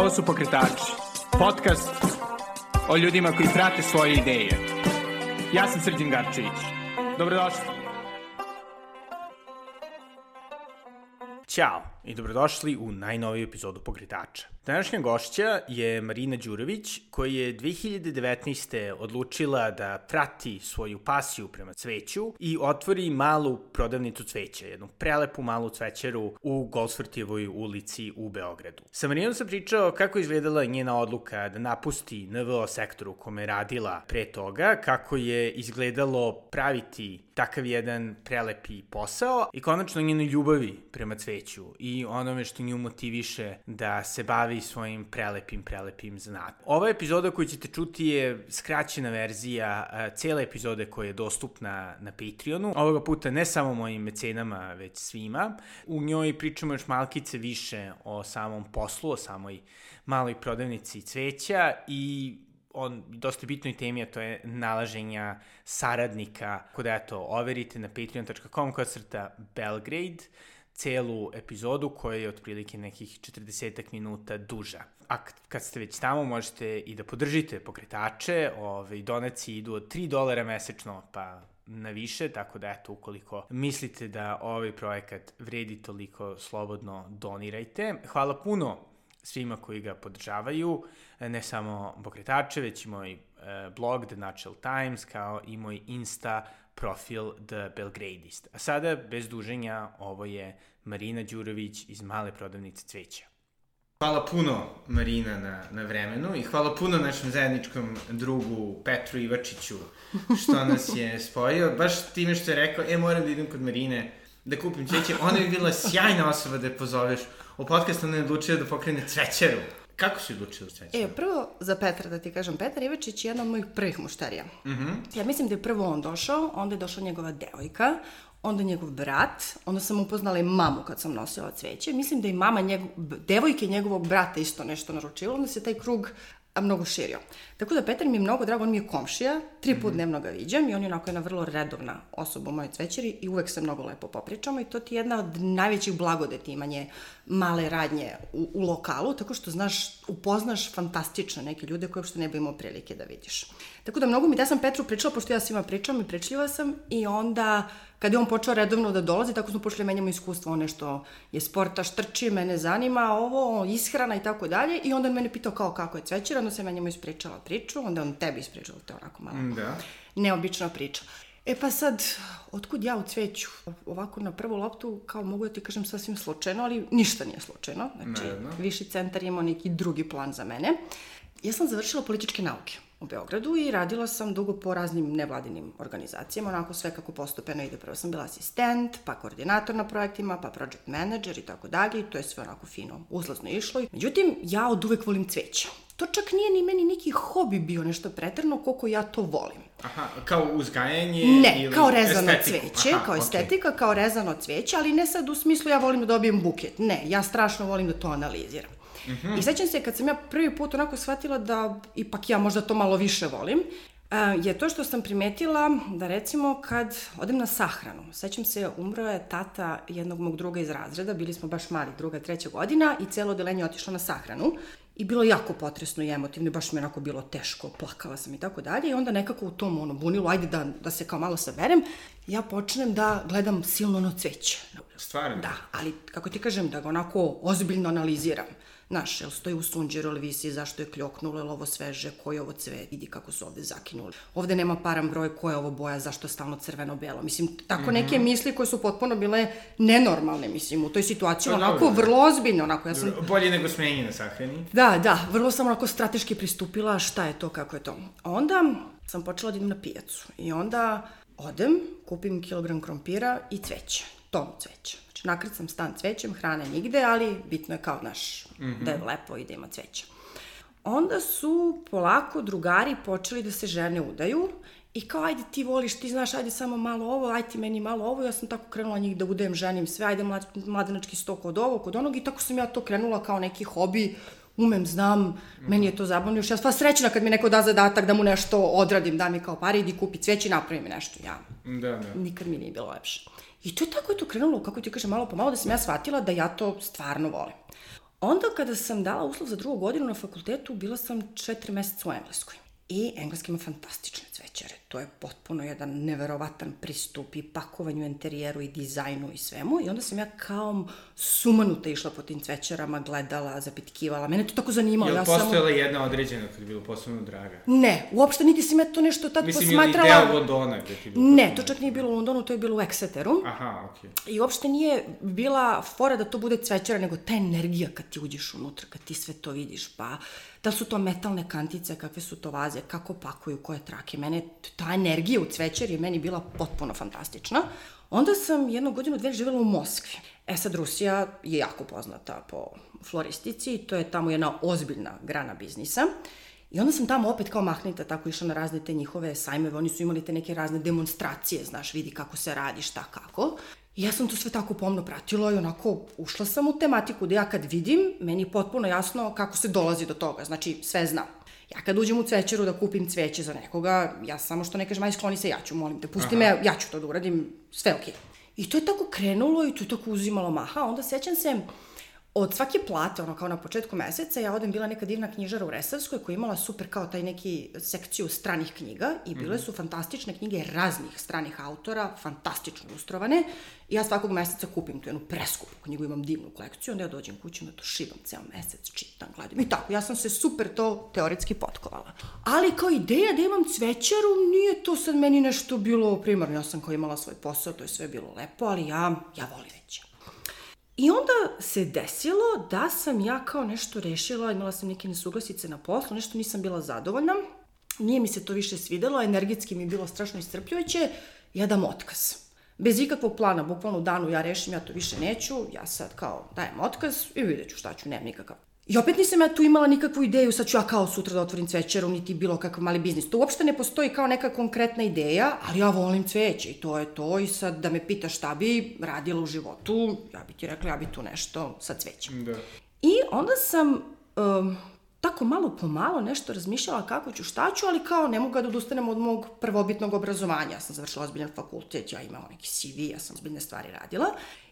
Ovo su Pokretači, podcast o ljudima koji prate svoje ideje. Ja sam Srđan Garčević. Dobrodošli. Ćao i dobrodošli u najnoviju epizodu Pokretača. Današnja gošća je Marina Đurović, koja je 2019. odlučila da prati svoju pasiju prema cveću i otvori malu prodavnicu cveća, jednu prelepu malu cvećaru u Golsvrtjevoj ulici u Beogradu. Sa Marinom sam pričao kako je izgledala njena odluka da napusti NVO sektoru kome je radila pre toga, kako je izgledalo praviti takav jedan prelepi posao i konačno njenoj ljubavi prema cveću i onome što nju motiviše da se bavi svojim prelepim, prelepim zanatom. Ova epizoda koju ćete čuti je skraćena verzija cele epizode koja je dostupna na Patreonu. Ovoga puta ne samo mojim mecenama, već svima. U njoj pričamo još malkice više o samom poslu, o samoj maloj prodavnici cveća i on dosta bitnoj temi, a to je nalaženja saradnika. Kod eto, overite na patreon.com kod crta Belgrade celu epizodu koja je otprilike nekih 40 minuta duža. A kad ste već tamo možete i da podržite pokretače, ove, donaci idu od 3 dolara mesečno pa na više, tako da eto, ukoliko mislite da ovaj projekat vredi toliko, slobodno donirajte. Hvala puno svima koji ga podržavaju, ne samo pokretače, već i moj blog The Natural Times, kao i moj Insta profil The Belgradist. A sada, bez duženja, ovo je Marina Đurović iz male prodavnice cveća. Hvala puno Marina na, na vremenu i hvala puno našem zajedničkom drugu Petru Ivačiću što nas je spojio. Baš time što je rekao, e moram da idem kod Marine da kupim cveće. Ona je bila sjajna osoba da je pozoveš. U podcastu ona je odlučila da pokrene cvećeru. Kako si odlučila cvećeru? E, prvo za Petra da ti kažem, Petar Ivačić je jedan od mojih prvih mušterija. Mm -hmm. Ja mislim da je prvo on došao, onda je došla njegova devojka, onda njegov brat, onda sam upoznala i mamu kad sam nosila cveće. Mislim da i mama njegov, devojke njegovog brata isto nešto naručila, onda se taj krug a mnogo širio. Tako da Petar mi je mnogo drago, on mi je komšija, tri put mm -hmm. dnevno ga viđam i on je onako jedna vrlo redovna osoba u mojoj cvećeri i uvek se mnogo lepo popričamo i to ti je jedna od najvećih blagodeti imanje male radnje u, u lokalu, tako što znaš, upoznaš fantastično neke ljude koje uopšte ne bi imao prilike da vidiš. Tako da mnogo mi, da sam Petru pričala, pošto ja svima pričam i pričljiva sam i onda kad je on počeo redovno da dolazi, tako smo počeli da menjamo iskustvo, one što je sportaš, trči, mene zanima, ovo, ishrana i tako dalje. I onda on mene pitao kao kako je cvećer, onda se menjamo ispričala priču, onda on tebi ispričala, to je onako malo Da. neobična priča. E pa sad, otkud ja u cveću? Ovako na prvu loptu, kao mogu da ti kažem sasvim slučajno, ali ništa nije slučajno. Znači, Naravno. viši centar imao neki drugi plan za mene. Ja sam završila političke nauke u Beogradu i radila sam dugo po raznim nevladinim organizacijama, onako sve kako postupeno ide. Prvo sam bila asistent, pa koordinator na projektima, pa project manager i tako dalje i to je sve onako fino, uzlazno išlo. Međutim, ja od uvek volim cveća. To čak nije ni meni neki hobi bio nešto pretrno koliko ja to volim. Aha, kao uzgajanje Ne, ili kao rezano estetiku? cveće, Aha, kao estetika, kao rezano cveće, ali ne sad u smislu ja volim da dobijem buket. Ne, ja strašno volim da to analiziram. Mm Mhm. -hmm. I sećam se kad sam ja prvi put onako shvatila da ipak ja možda to malo više volim, a, je to što sam primetila da recimo kad odem na sahranu, sećam se umro je tata jednog mog druga iz razreda, bili smo baš mali, druga, treća godina i celo odelenje otišlo na sahranu i bilo jako potresno i emotivno baš mi je onako bilo teško, plakala sam i tako dalje i onda nekako u tom ono bunilu, ajde da, da se kao malo saberem, ja počnem da gledam silno na cveće. Stvarno? Da, ali kako ti kažem, da ga onako ozbiljno analiziram. Znaš, jel stoji u sunđeru, ili visi, zašto je kljoknulo, je li ovo sveže, koji je ovo cvet, vidi kako su ovde zakinuli. Ovde nema param broj, koja je ovo boja, zašto je stalno crveno-belo. Mislim, tako -hmm. neke misli koje su potpuno bile nenormalne, mislim, u toj situaciji, Pa onako dobro. vrlo ozbiljno, onako, ja sam... Bolje nego smenje na sahrani. Da, da, vrlo sam onako strateški pristupila šta je to, kako je to. Onda sam počela da idem na pijacu i onda odem, kupim kilogram krompira i cveće, tonu cveća. Znači, nakrcam stan cvećem, hrane nigde, ali bitno je kao, znaš, mm -hmm. da je lepo i da ima cveća. Onda su polako drugari počeli da se žene udaju i kao, ajde ti voliš, ti znaš, ajde samo malo ovo, ajde ti meni malo ovo, ja sam tako krenula njih da udajem, ženim sve, ajde mlad, mladenački sto kod ovo, kod onog i tako sam ja to krenula kao neki hobi, umem, znam, meni je to zabavno, još ja sva srećna kad mi neko da zadatak da mu nešto odradim, da mi kao pare, idi kupi cveće i napravi mi nešto, ja Da, da. nikad mi nije bilo lepše. I to je tako je to krenulo, kako ti kažem, malo po malo da sam ja shvatila da ja to stvarno volim. Onda kada sam dala uslov za drugu godinu na fakultetu, bila sam četiri meseca u Engleskoj. I engleski ima fantastične cvećare. To je potpuno jedan neverovatan pristup i pakovanju interijeru i dizajnu i svemu. I onda sam ja kao sumanuta išla po tim cvećarama, gledala, zapitkivala. Mene to tako zanimalo. Je li ja postojala samo... jedna određena kad je bilo posebno draga? Ne, uopšte niti sam ja to nešto tad Mislim, posmatrala. Mislim, ili deo Londona gde ti je bilo Ne, to čak nije bilo u Londonu, to je bilo u Exeteru. Aha, okej. Okay. I uopšte nije bila fora da to bude cvećara, nego ta energija kad ti uđeš unutra, kad ti sve to vidiš, pa da su to metalne kantice, kakve su to vaze, kako pakuju, koje trake. Mene, ta energija u cvećari je meni bila potpuno fantastična. Onda sam jednu godinu, dve živjela u Moskvi. E sad, Rusija je jako poznata po floristici, to je tamo jedna ozbiljna grana biznisa. I onda sam tamo opet kao mahnita tako išla na razne te njihove sajmeve, oni su imali te neke razne demonstracije, znaš, vidi kako se radi, šta kako. I ja sam to sve tako pomno pratila i onako ušla sam u tematiku da ja kad vidim, meni je potpuno jasno kako se dolazi do toga, znači sve znam. Ja kad uđem u cvećaru da kupim cveće za nekoga, ja samo što ne kažem, aj skloni se, ja ću, molim te, pusti Aha. me, ja ću to da uradim, sve okej. Okay. I to je tako krenulo i to je tako uzimalo maha, onda sećam se, od svake plate, ono kao na početku meseca, ja odem bila neka divna knjižara u Resavskoj koja je imala super kao taj neki sekciju stranih knjiga i bile su fantastične knjige raznih stranih autora, fantastično ilustrovane. I ja svakog meseca kupim tu jednu preskupu knjigu, imam divnu kolekciju, onda ja dođem kući, onda to šivam ceo mesec, čitam, gledam. I tako, ja sam se super to teoretski potkovala. Ali kao ideja da imam cvećaru, nije to sad meni nešto bilo primarno. Ja sam kao imala svoj posao, to je sve bilo lepo, ali ja, ja volim. I onda se desilo da sam ja kao nešto rešila, imala sam neke nesuglasice na poslu, nešto nisam bila zadovoljna, nije mi se to više svidelo, energetski mi je bilo strašno iscrpljujuće, ja dam otkaz. Bez ikakvog plana, bukvalno u danu ja rešim, ja to više neću, ja sad kao dajem otkaz i vidjet ću šta ću, nemam nikakav I opet nisam ja tu imala nikakvu ideju, sad ću ja kao sutra da otvorim cvećaru, niti bilo kakav mali biznis. To uopšte ne postoji kao neka konkretna ideja, ali ja volim cveće i to je to. I sad da me pitaš šta bi radila u životu, ja bi ti rekla ja bi tu nešto sa cvećem. Da. I onda sam um, tako malo po malo nešto razmišljala kako ću, šta ću, ali kao ne mogu da odustanem od mog prvobitnog obrazovanja. Ja sam završila ozbiljan fakultet, ja imala neki CV, ja sam ozbiljne stvari radila.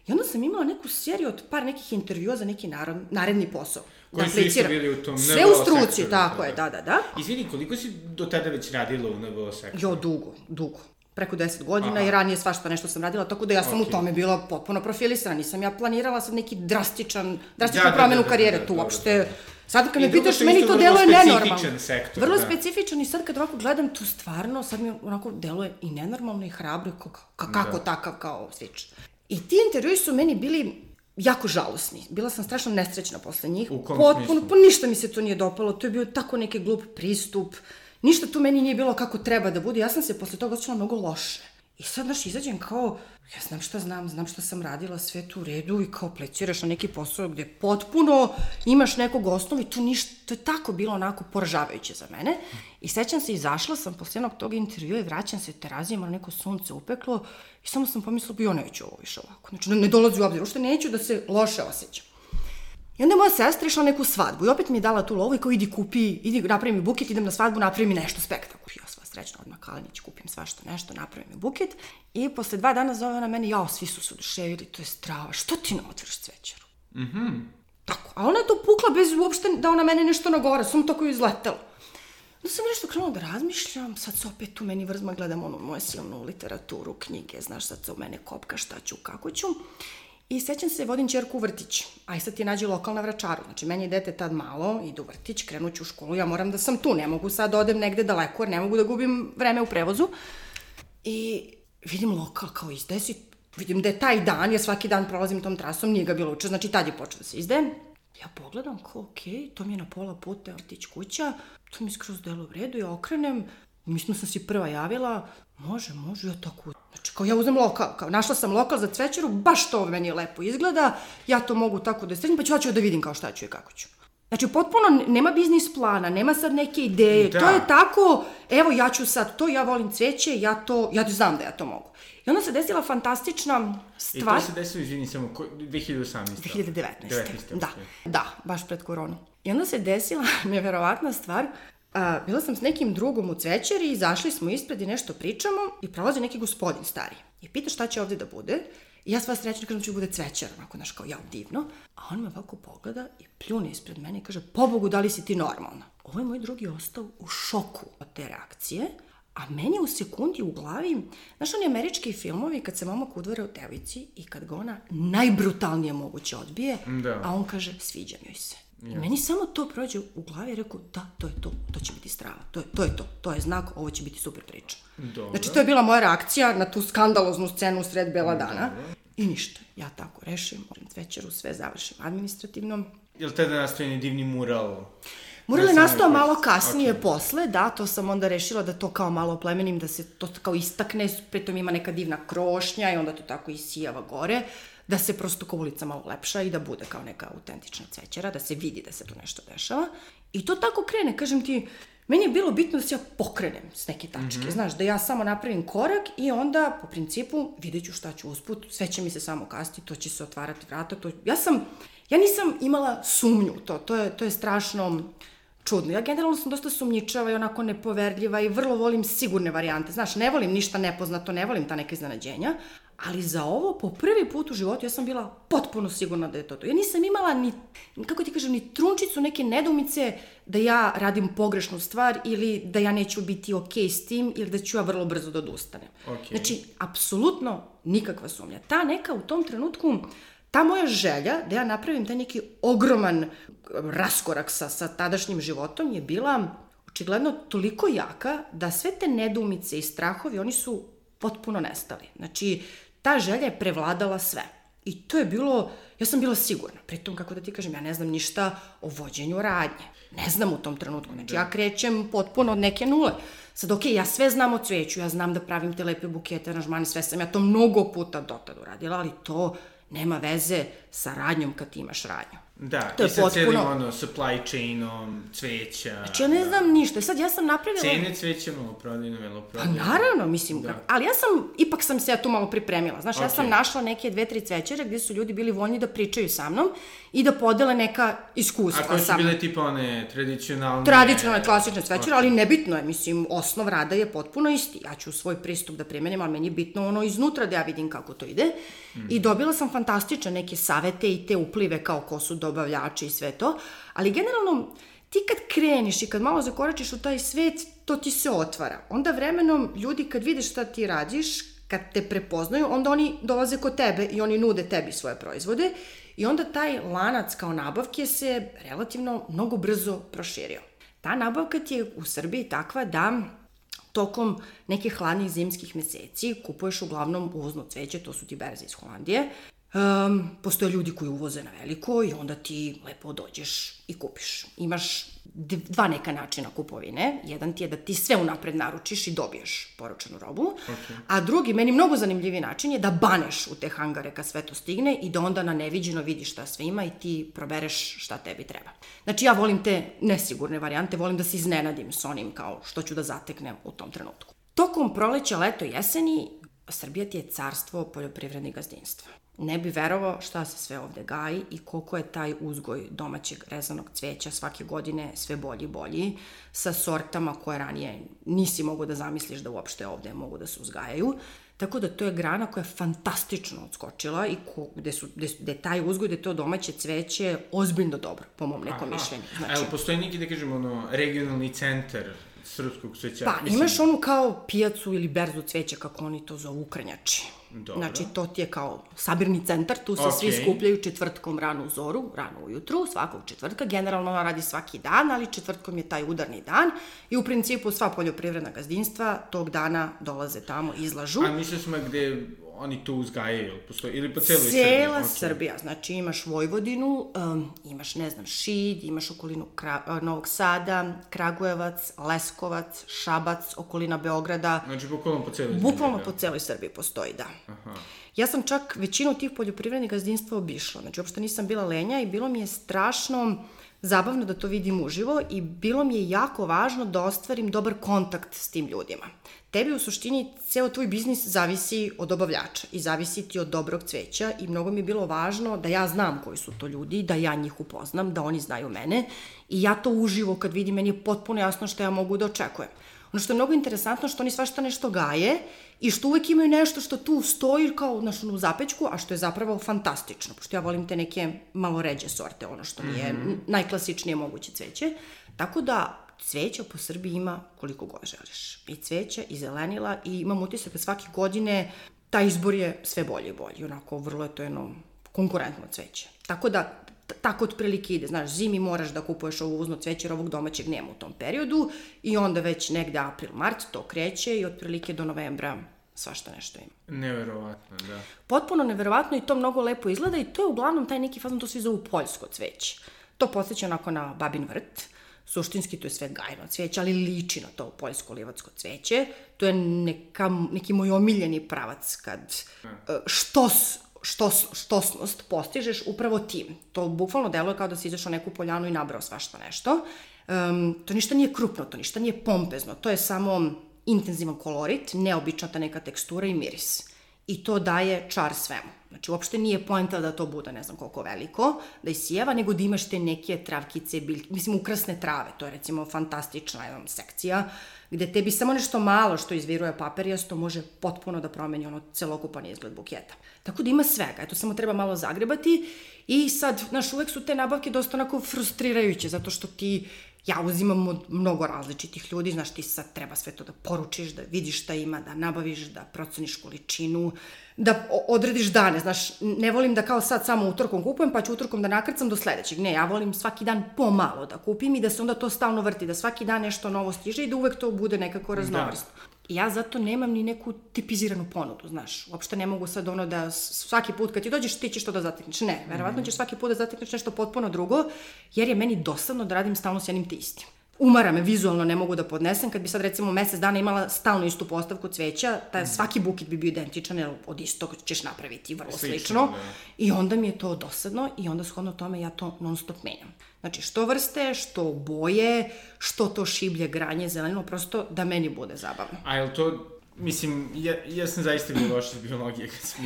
I onda sam imala neku seriju od par nekih intervjua za neki narod, naredni posao. Koji da su bili u tom Sve u struci, sektoru, tako je, da, da, da. Izvini, koliko si do tada već radila u NVO sektoru? Jo, dugo, dugo preko 10 godina Aha. i ranije svašta nešto sam radila, tako da ja sam okay. u tome bila potpuno profilisana. Nisam ja planirala sad neki drastičan, drastičnu da, da promenu da, da, karijere da, da, tu uopšte. Da, da. Sad kad me pitaš, meni to deluje nenormalno. Sektor, vrlo da. specifičan i sad kad ovako gledam, tu stvarno, sad mi onako deluje i nenormalno i hrabro, kako, kako da. takav kao svič. I ti intervjui su meni bili jako žalosni. Bila sam strašno nesrećna posle njih. U kom Potpuno, smislu? Pa ništa mi se to nije dopalo. To je bio tako neki glup pristup. Ništa tu meni nije bilo kako treba da bude. Ja sam se posle toga osjećala mnogo loše. I sad, znaš, izađem kao, ja znam šta znam, znam šta sam radila, sve tu u redu i kao pleciraš na neki posao gde potpuno imaš nekog osnova i tu ništa, to je tako bilo onako poražavajuće za mene. I sećam se, izašla sam posle jednog tog intervjua i vraćam se terazijama neko sunce upeklo i samo sam pomislila, bio neću ovo više ovako. Znači, ne, dolazi u obzir, uopšte neću da se loše osjećam. I onda je moja sestra išla na neku svadbu i opet mi je dala tu lovu i kao idi kupi, idi napravi mi buket, idem na svadbu, napravi mi nešto spektakularno. Ja sva srećna odmah Kalinić, kupim svašta nešto, napravi mi buket. I posle dva dana zove ona mene, jao, svi su se oduševili, to je strava, što ti ne otvoriš cvećaru? Mhm. Mm Tako, a ona je to pukla bez uopšte da ona mene nešto nagore, sam tako izletela. Onda sam nešto krenula da razmišljam, sad se opet u meni vrzma gledam ono moje silnu literaturu, knjige, znaš, sad se u mene kopka šta ću, kako ću. I sećam se, vodim čerku u vrtić, a i sad ti nađe lokal na vračaru. Znači, meni je dete tad malo, ide u vrtić, krenuću u školu, ja moram da sam tu, ne mogu sad da odem negde daleko, jer ne mogu da gubim vreme u prevozu. I vidim lokal kao izdesi, vidim da je taj dan, ja svaki dan prolazim tom trasom, nije ga bilo uče, znači tad je počeo da se izde. Ja pogledam kao, okej, okay, to mi je na pola puta, vrtić kuća, to mi skroz delo u redu, ja okrenem, mislim sam si prva javila, može, može, ja tako Znači, kao ja uzem lokal, kao našla sam lokal za cvećaru, baš to meni lepo izgleda, ja to mogu tako da sredim, pa ću hoću da vidim kao šta ću i kako ću. Znači, potpuno nema biznis plana, nema sad neke ideje, da. to je tako, evo ja ću sad to, ja volim cveće, ja to, ja znam da ja to mogu. I onda se desila fantastična stvar. I to se desilo, izvini, samo 2018. 2019. 19. Da, da, baš pred koronu. I onda se desila neverovatna stvar, A, bila sam s nekim drugom u cvećeri, izašli smo ispred i nešto pričamo i prolazi neki gospodin stari. I pita šta će ovde da bude. I ja sva srećna kažem da ću bude cvećar, onako, znaš, kao ja, divno. A on me ovako pogleda i pljune ispred mene i kaže, pobogu, da li si ti normalna? Ovo je moj drugi ostao u šoku od te reakcije. A meni u sekundi u glavi, znaš oni američki filmovi kad se momak udvara u devici i kad ga ona najbrutalnije moguće odbije, Da. a on kaže sviđa mi joj se. I meni samo to prođe u glavi i rekao da, to je to, to će biti strava, to je to, je to, to je znak, ovo će biti super priča. Dobro. Znači to je bila moja reakcija na tu skandaloznu scenu u sred bela dana. I ništa, ja tako rešim, cvećaru sve završim administrativno. Jel tada nastaje divni mural? Mural je Na samoj nastao malo kasnije Okej. posle, da, to sam onda rešila da to kao malo oplemenim, da se to kao istakne, pritom ima neka divna krošnja i onda to tako isijava gore, da se prosto kao ulica malo lepša i da bude kao neka autentična cvećera, da se vidi da se tu nešto dešava. I to tako krene, kažem ti, meni je bilo bitno da se ja pokrenem s neke tačke, znaš, da ja samo napravim korak i onda po principu vidjet ću šta ću usput, sve će mi se samo kasti, to će se otvarati vrata, to... Ja sam, ja nisam imala sumnju u to, to je, to je strašno čudno. Ja generalno sam dosta sumnjičava i onako nepoverljiva i vrlo volim sigurne varijante. Znaš, ne volim ništa nepoznato, ne volim ta neka iznenađenja, ali za ovo po prvi put u životu ja sam bila potpuno sigurna da je to to. Ja nisam imala ni, kako ti kažem, ni trunčicu neke nedoumice da ja radim pogrešnu stvar ili da ja neću biti okej s tim ili da ću ja vrlo brzo da odustanem. Okej. Znači, apsolutno nikakva sumnja. Ta neka u tom trenutku ta moja želja da ja napravim taj neki ogroman raskorak sa, sa tadašnjim životom je bila očigledno toliko jaka da sve te nedoumice i strahovi, oni su potpuno nestali. Znači, ta želja je prevladala sve. I to je bilo, ja sam bila sigurna. Pritom, kako da ti kažem, ja ne znam ništa o vođenju radnje. Ne znam u tom trenutku. Znači, ja krećem potpuno od neke nule. Sad, okej, ja sve znam o cveću, ja znam da pravim te lepe bukete, aranžmane, sve sam ja to mnogo puta dotad uradila, ali to nema veze sa radnjom kad imaš radnju. Da, To i sa celim potpuno- ono, supply chainom, cveća. Znači, ja ne znam ništa. Sad, ja sam napravila... Cene cveća, maloprodajno, Pa veloprodajno. naravno, mislim, Da. da. ali ja sam, ipak sam se ja tu malo pripremila. Znaš, ja sam našla neke dve, tri cvećere gdje su ljudi bili voljni da pričaju sa mnom i da podele neka iskustva A koje su sa mnom. bile tipa one tradicionalne... Tradicionalne, klasične cvećere, ali nebitno je, mislim, osnov rada je potpuno isti. Ja ću svoj pristup da primenim, ali meni je bitno ono iznutra da ja vidim kako to ide. I dobila sam fantastične neke savete i te uplive kao ko su dobavljači i sve to. Ali generalno, ti kad kreniš i kad malo zakoračiš u taj svet, to ti se otvara. Onda vremenom ljudi kad vide šta ti radiš, kad te prepoznaju, onda oni dolaze kod tebe i oni nude tebi svoje proizvode i onda taj lanac kao nabavke se relativno mnogo brzo proširio. Ta nabavka ti je u Srbiji takva da tokom nekih hladnih zimskih meseci kupuješ uglavnom uvozno cveće, to su ti berze iz Holandije. Um, postoje ljudi koji uvoze na veliko i onda ti lepo dođeš i kupiš. Imaš dva neka načina kupovine. Jedan ti je da ti sve unapred naručiš i dobiješ poručenu robu. Okay. A drugi, meni mnogo zanimljiviji način je da baneš u te hangare kad sve to stigne i da onda na neviđeno vidiš šta sve ima i ti probereš šta tebi treba. Znači ja volim te nesigurne varijante, volim da se iznenadim s onim kao što ću da zateknem u tom trenutku. Tokom proleća, leto i jeseni, Srbija ti je carstvo poljoprivrednih gazdinstva. Ne bi verovao šta se sve ovde gaji i koliko je taj uzgoj domaćeg rezanog cveća svake godine sve bolji i bolji, sa sortama koje ranije nisi mogo da zamisliš da uopšte ovde mogu da se uzgajaju. Tako da to je grana koja je fantastično odskočila i ko, gde, su, gde, gde je taj uzgoj, gde je to domaće cveće ozbiljno dobro, po mom nekom mišljenju. Znači... Evo, postoji neki, da kažemo, ono, regionalni centar srpskog cveća. Pa, imaš onu kao pijacu ili berzu cveća, kako oni to zovu, Ukrnjači. Dobro. Znači, to ti je kao sabirni centar, tu se svi Okej. skupljaju četvrtkom rano u zoru, rano ujutru, svakog četvrtka. Generalno ona radi svaki dan, ali četvrtkom je taj udarni dan i u principu sva poljoprivredna gazdinstva tog dana dolaze tamo, izlažu. A mislili smo gde oni to uzgajaju, postoji, ili po celoj Srbiji? Cela Okej. Srbija, znači imaš Vojvodinu, um, imaš, ne znam, Šid, imaš okolinu Kra uh, Novog Sada, Kragujevac, Leskovac, Šabac, okolina Beograda, Znači, bukvalno po celoj Bukvalno Srbiji, po celoj Srbiji postoji, da. Aha. Ja sam čak većinu tih poljoprivrednih gazdinstva obišla. Znači, uopšte nisam bila lenja i bilo mi je strašno zabavno da to vidim uživo i bilo mi je jako važno da ostvarim dobar kontakt s tim ljudima. Tebi u suštini ceo tvoj biznis zavisi od dobavljača i zavisi ti od dobrog cveća i mnogo mi je bilo važno da ja znam koji su to ljudi, da ja njih upoznam, da oni znaju mene i ja to uživo kad vidim, meni je potpuno jasno šta ja mogu da očekujem. Ono što je mnogo interesantno što oni svašta nešto gaje i što uvek imaju nešto što tu stoji kao znaš, u zapećku, a što je zapravo fantastično, pošto ja volim te neke malo ređe sorte, ono što mi je mm -hmm. najklasičnije moguće cveće. Tako da cveća po Srbiji ima koliko god želiš. I cveća, i zelenila, i imam utisak da svake godine taj izbor je sve bolje i bolje. Onako, vrlo je to jedno konkurentno cveće. Tako da, tako otprilike ide. Znaš, zimi moraš da kupuješ ovo uzno cveće jer ovog domaćeg nema u tom periodu i onda već negde april, mart to kreće i otprilike do novembra svašta nešto ima. Neverovatno, da. Potpuno neverovatno i to mnogo lepo izgleda i to je uglavnom taj neki fazon, to svi zovu poljsko cveće. To podsjeća onako na babin vrt, suštinski to je sve gajno cveće, ali liči na to poljsko-livatsko cveće. To je neka, neki moj omiljeni pravac kad uh, štos štos, štosnost postižeš upravo tim. To bukvalno deluje kao da si izašao neku poljanu i nabrao svašta nešto. Um, to ništa nije krupno, to ništa nije pompezno, to je samo intenzivan kolorit, neobična ta neka tekstura i miris. I to daje čar svemu. Znači, uopšte nije poenta da to bude ne znam koliko veliko, da isijeva, nego da imaš te neke travkice, biljke, mislim, ukrasne trave, to je recimo fantastična jedna sekcija, gde tebi samo nešto malo što izviruje paperijasto može potpuno da promeni ono celokupan izgled buketa. Tako da ima svega, eto samo treba malo zagrebati i sad, znaš, uvek su te nabavke dosta onako frustrirajuće, zato što ti ja uzimam od mnogo različitih ljudi, znaš, ti sad treba sve to da poručiš, da vidiš šta ima, da nabaviš, da proceniš količinu, da odrediš dane, znaš, ne volim da kao sad samo utorkom kupujem, pa ću utorkom da nakrcam do sledećeg. Ne, ja volim svaki dan pomalo da kupim i da se onda to stalno vrti, da svaki dan nešto novo stiže i da uvek to bude nekako raznovrsno. Da. Ja zato nemam ni neku tipiziranu ponudu, znaš. Uopšte ne mogu sad ono da svaki put kad ti dođeš ti ćeš to da zatekneš. Ne, verovatno ćeš svaki put da zatekneš nešto potpuno drugo, jer je meni dosadno da radim stalno s jednim te istim umara me, vizualno ne mogu da podnesem. Kad bi sad recimo mesec dana imala stalno istu postavku cveća, taj, mhm. svaki buket bi bio identičan, jer od istog ćeš napraviti vrlo slično. slično. Da. I onda mi je to dosadno i onda shodno tome ja to non stop menjam. Znači, što vrste, što boje, što to šiblje, granje, zelenilo, prosto da meni bude zabavno. A je to Mislim, ja, ja sam zaista bio loš iz biologije kad sam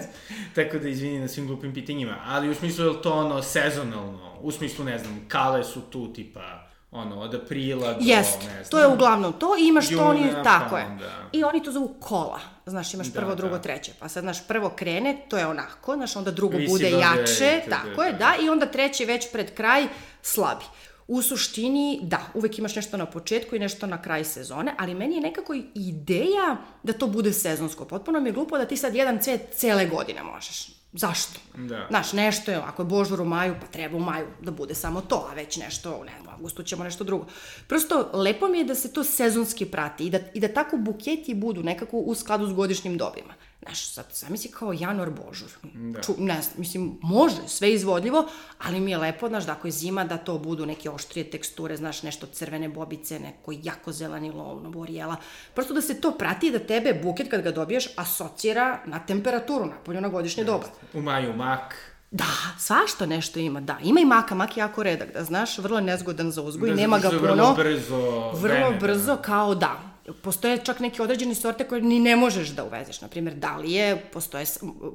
tako da izvini na svim glupim pitanjima, ali u smislu je li to ono sezonalno, u smislu, ne znam, kale su tu tipa ono, od aprila do, Jest, ne znam. to je uglavnom to i imaš to oni, tako je. I oni to zovu kola, znaš, imaš da, prvo, drugo, da. treće. Pa sad, znaš, prvo krene, to je onako, znaš, onda drugo Visi bude jače, te, tako te, je, da. da, i onda treće već pred kraj slabi. U suštini, da, uvek imaš nešto na početku i nešto na kraj sezone, ali meni je nekako ideja da to bude sezonsko. Potpuno mi je glupo da ti sad jedan cvet cele godine možeš. Zašto? Da. Znaš, nešto je, ako je Božur u maju, pa treba u maju da bude samo to, a već nešto, ne, u avgustu ćemo nešto drugo. Prosto, lepo mi je da se to sezonski prati i da, i da tako buketi budu nekako u skladu s godišnjim dobima. Znaš, sad zamisli kao januar božur. Da. Ču, ne mislim, može, sve izvodljivo, ali mi je lepo, znaš, da ako je zima, da to budu neke oštrije teksture, znaš, nešto crvene bobice, neko jako zeleni lovno, borijela. Prosto da se to prati i da tebe buket kad ga dobiješ asocira na temperaturu, napolju na godišnje doba. U maju mak, Da, svašta nešto ima, da. Ima i maka, mak je jako redak, da znaš, vrlo nezgodan za uzgoj, da, nema ga puno. Vrlo brzo. Vrlo vreme, brzo, da. kao da postoje čak neke određene sorte koje ni ne možeš da uvezeš. Naprimjer, dalije, postoje,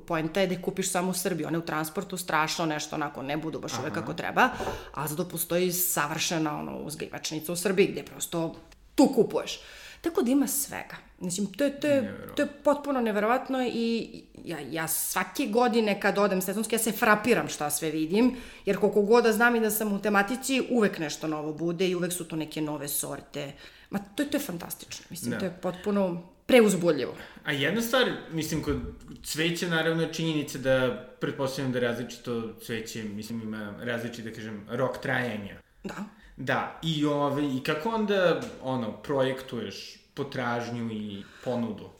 poenta je da kupiš samo u Srbiji. One u transportu strašno nešto onako ne budu baš uvek kako treba, a zato postoji savršena ono, uzgajivačnica u Srbiji gde prosto tu kupuješ. Tako da ima svega. Mislim, to je, to je, to je potpuno neverovatno i ja, ja svake godine kad odem sezonski, ja se frapiram šta sve vidim, jer koliko god da znam i da sam u tematici, uvek nešto novo bude i uvek su to neke nove sorte. Uh, Ma to, to je fantastično, mislim, da. to je potpuno preuzbudljivo. A jedna stvar, mislim, kod cveća naravno je činjenica da pretpostavljam da različito cveće, mislim, ima različit, da kažem, rok trajanja. Da. Da, i, ove, i kako onda, ono, projektuješ potražnju i ponudu?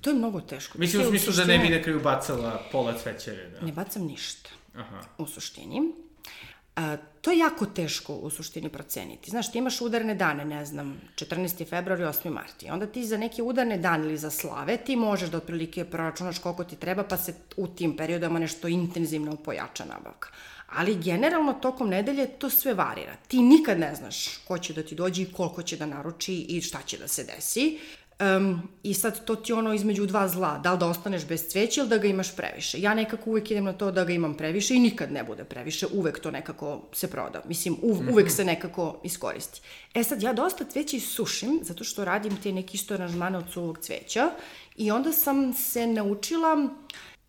To je mnogo teško. Mislim, u smislu da ne bi na kraju bacala pola cvećere, da. Ne bacam ništa. Aha. U suštini. A, to je jako teško u suštini proceniti. Znaš, ti imaš udarne dane, ne znam, 14. februar i 8. mart. I onda ti za neke udarne dane ili za slave ti možeš da otprilike proračunaš koliko ti treba, pa se u tim periodama nešto intenzivno pojača nabavka. Ali generalno tokom nedelje to sve varira. Ti nikad ne znaš ko će da ti dođe i koliko će da naruči i šta će da se desi. Um, I sad to ti ono između dva zla, da li da ostaneš bez cveća ili da ga imaš previše. Ja nekako uvek idem na to da ga imam previše i nikad ne bude previše, uvek to nekako se proda. Mislim, uv, Mhm. uvek se nekako iskoristi. E sad, ja dosta cveća isušim, zato što radim te neki isto aranžmane od suvog cveća i onda sam se naučila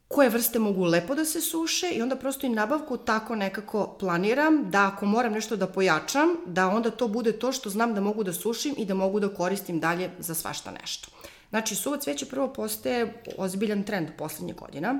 koje vrste mogu lepo da se suše i onda prosto i nabavku tako nekako planiram da ako moram nešto da pojačam, da onda to bude to što znam da mogu da sušim i da mogu da koristim dalje za svašta nešto. Znači, suvo cveće prvo postaje ozbiljan trend poslednjih godina.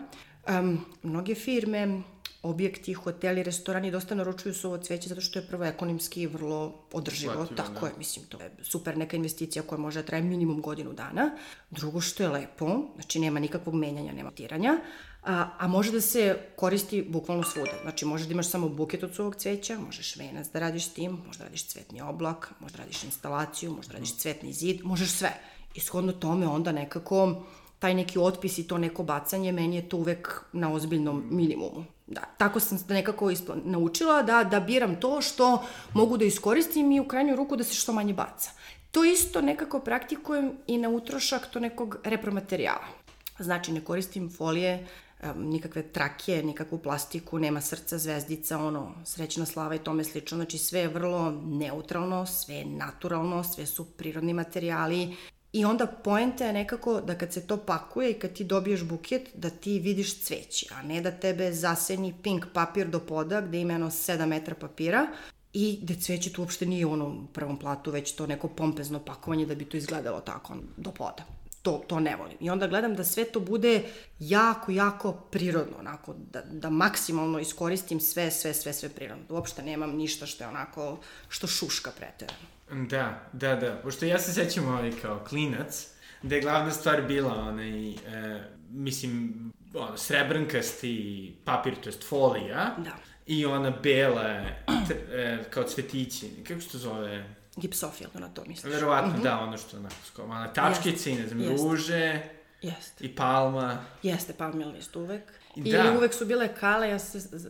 Um, mnoge firme, objekti, hoteli, restorani dosta naručuju suvo cveće zato što je prvo ekonomski i vrlo održivo. Isplativo, Tako da. je, mislim, to je super neka investicija koja može da traje minimum godinu dana. Drugo što je lepo, znači nema nikakvog menjanja, nema tiranja, a, a može da se koristi bukvalno svuda. Znači možeš da imaš samo buket od suvog cveća, možeš venac da radiš tim, možeš da radiš cvetni oblak, možeš da radiš instalaciju, možeš da radiš cvetni zid, možeš sve. I shodno tome onda nekako taj neki otpis i to neko bacanje, meni je to uvek na ozbiljnom minimumu. Da, tako sam nekako ispla, naučila da, da biram to što mogu da iskoristim i u krajnju ruku da se što manje baca. To isto nekako praktikujem i na utrošak to nekog repromaterijala. Znači, ne koristim folije, nikakve trake, nikakvu plastiku, nema srca, zvezdica, ono, srećna slava i tome slično. Znači, sve je vrlo neutralno, sve je naturalno, sve su prirodni materijali. I onda poenta je nekako da kad se to pakuje i kad ti dobiješ buket, da ti vidiš cveće, a ne da tebe zaseni pink papir do poda gde ima jedno 7 metra papira i gde cveće tu uopšte nije ono u prvom platu, već to neko pompezno pakovanje da bi to izgledalo tako do poda to, to ne volim. I onda gledam da sve to bude jako, jako prirodno, onako, da, da maksimalno iskoristim sve, sve, sve, sve prirodno. Da uopšte nemam ništa što je onako, što šuška preterano. Da, da, da. Pošto ja se sećam ovaj kao klinac, da je glavna stvar bila onaj, e, mislim, ono, srebrnkasti papir, to jest folija. Da. I ona bela, tr, e, kao cvetići, kako se to zove? Gipsofil, na to misliš? Verovatno, mm -hmm. da, ono što onako, skoro, ona tačkice i ne znam, Jeste. ruže Jeste. i palma. Jeste palmil list uvek. I Da. uvek su bile kale, ja se uh,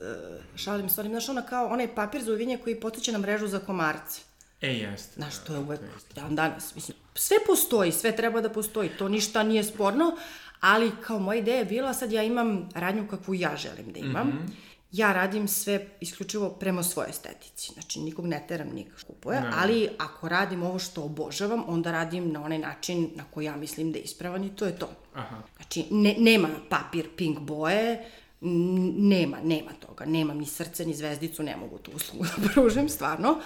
šalim s onim, znaš, ona kao onaj papir za uvinje koji potiče na mrežu za komarce. E, jeste. Znaš, da, to je uvek, to jeste. dan danas, mislim, sve postoji, sve treba da postoji, to ništa nije sporno, ali kao moja ideja je bila, sad ja imam radnju kakvu ja želim da imam, mm. -hmm. ja radim sve isključivo prema svojoj estetici, znači nikog ne teram, nikog kupuje, Ne. ali ako radim ovo što obožavam, onda radim na onaj način na koji ja mislim da je ispravan i to je to. Aha. Znači, ne, nema papir pink boje, nema, nema toga, nemam ni srce, ni zvezdicu, ne mogu tu uslugu da pružim, stvarno.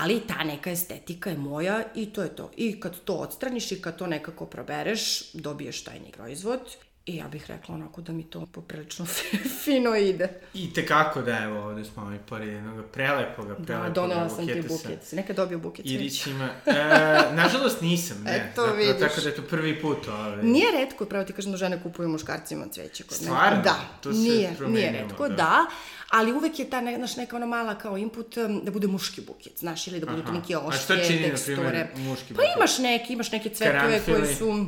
Ali ta neka estetika je moja i to je to. I kad to odstraniš i kad to nekako probereš, dobiješ taj neki proizvod. I ja bih rekla onako da mi to poprilično fino ide. I tekako da, evo, ovde smo ovaj pored jednog prelepoga, Da, prelepoga donela sam ti sa buket. Si nekad dobio buket cveća? Irisima. E, nažalost nisam, ne. Eto, Zapravo, vidiš. Tako da je to prvi put. Ovaj. Nije redko, pravo ti kažem da žene kupuju muškarcima cveće kod mene. Stvarno? Da, To se nije, promenilo, nije redko, da. da. Ali uvek je ta ne, naš neka ona mala kao input da bude muški buket, znaš, ili da budu Aha. neke A šta oštre čini, na teksture. primer, muški Pa buket? imaš neki, imaš neke cvetove Karanfili? koji su...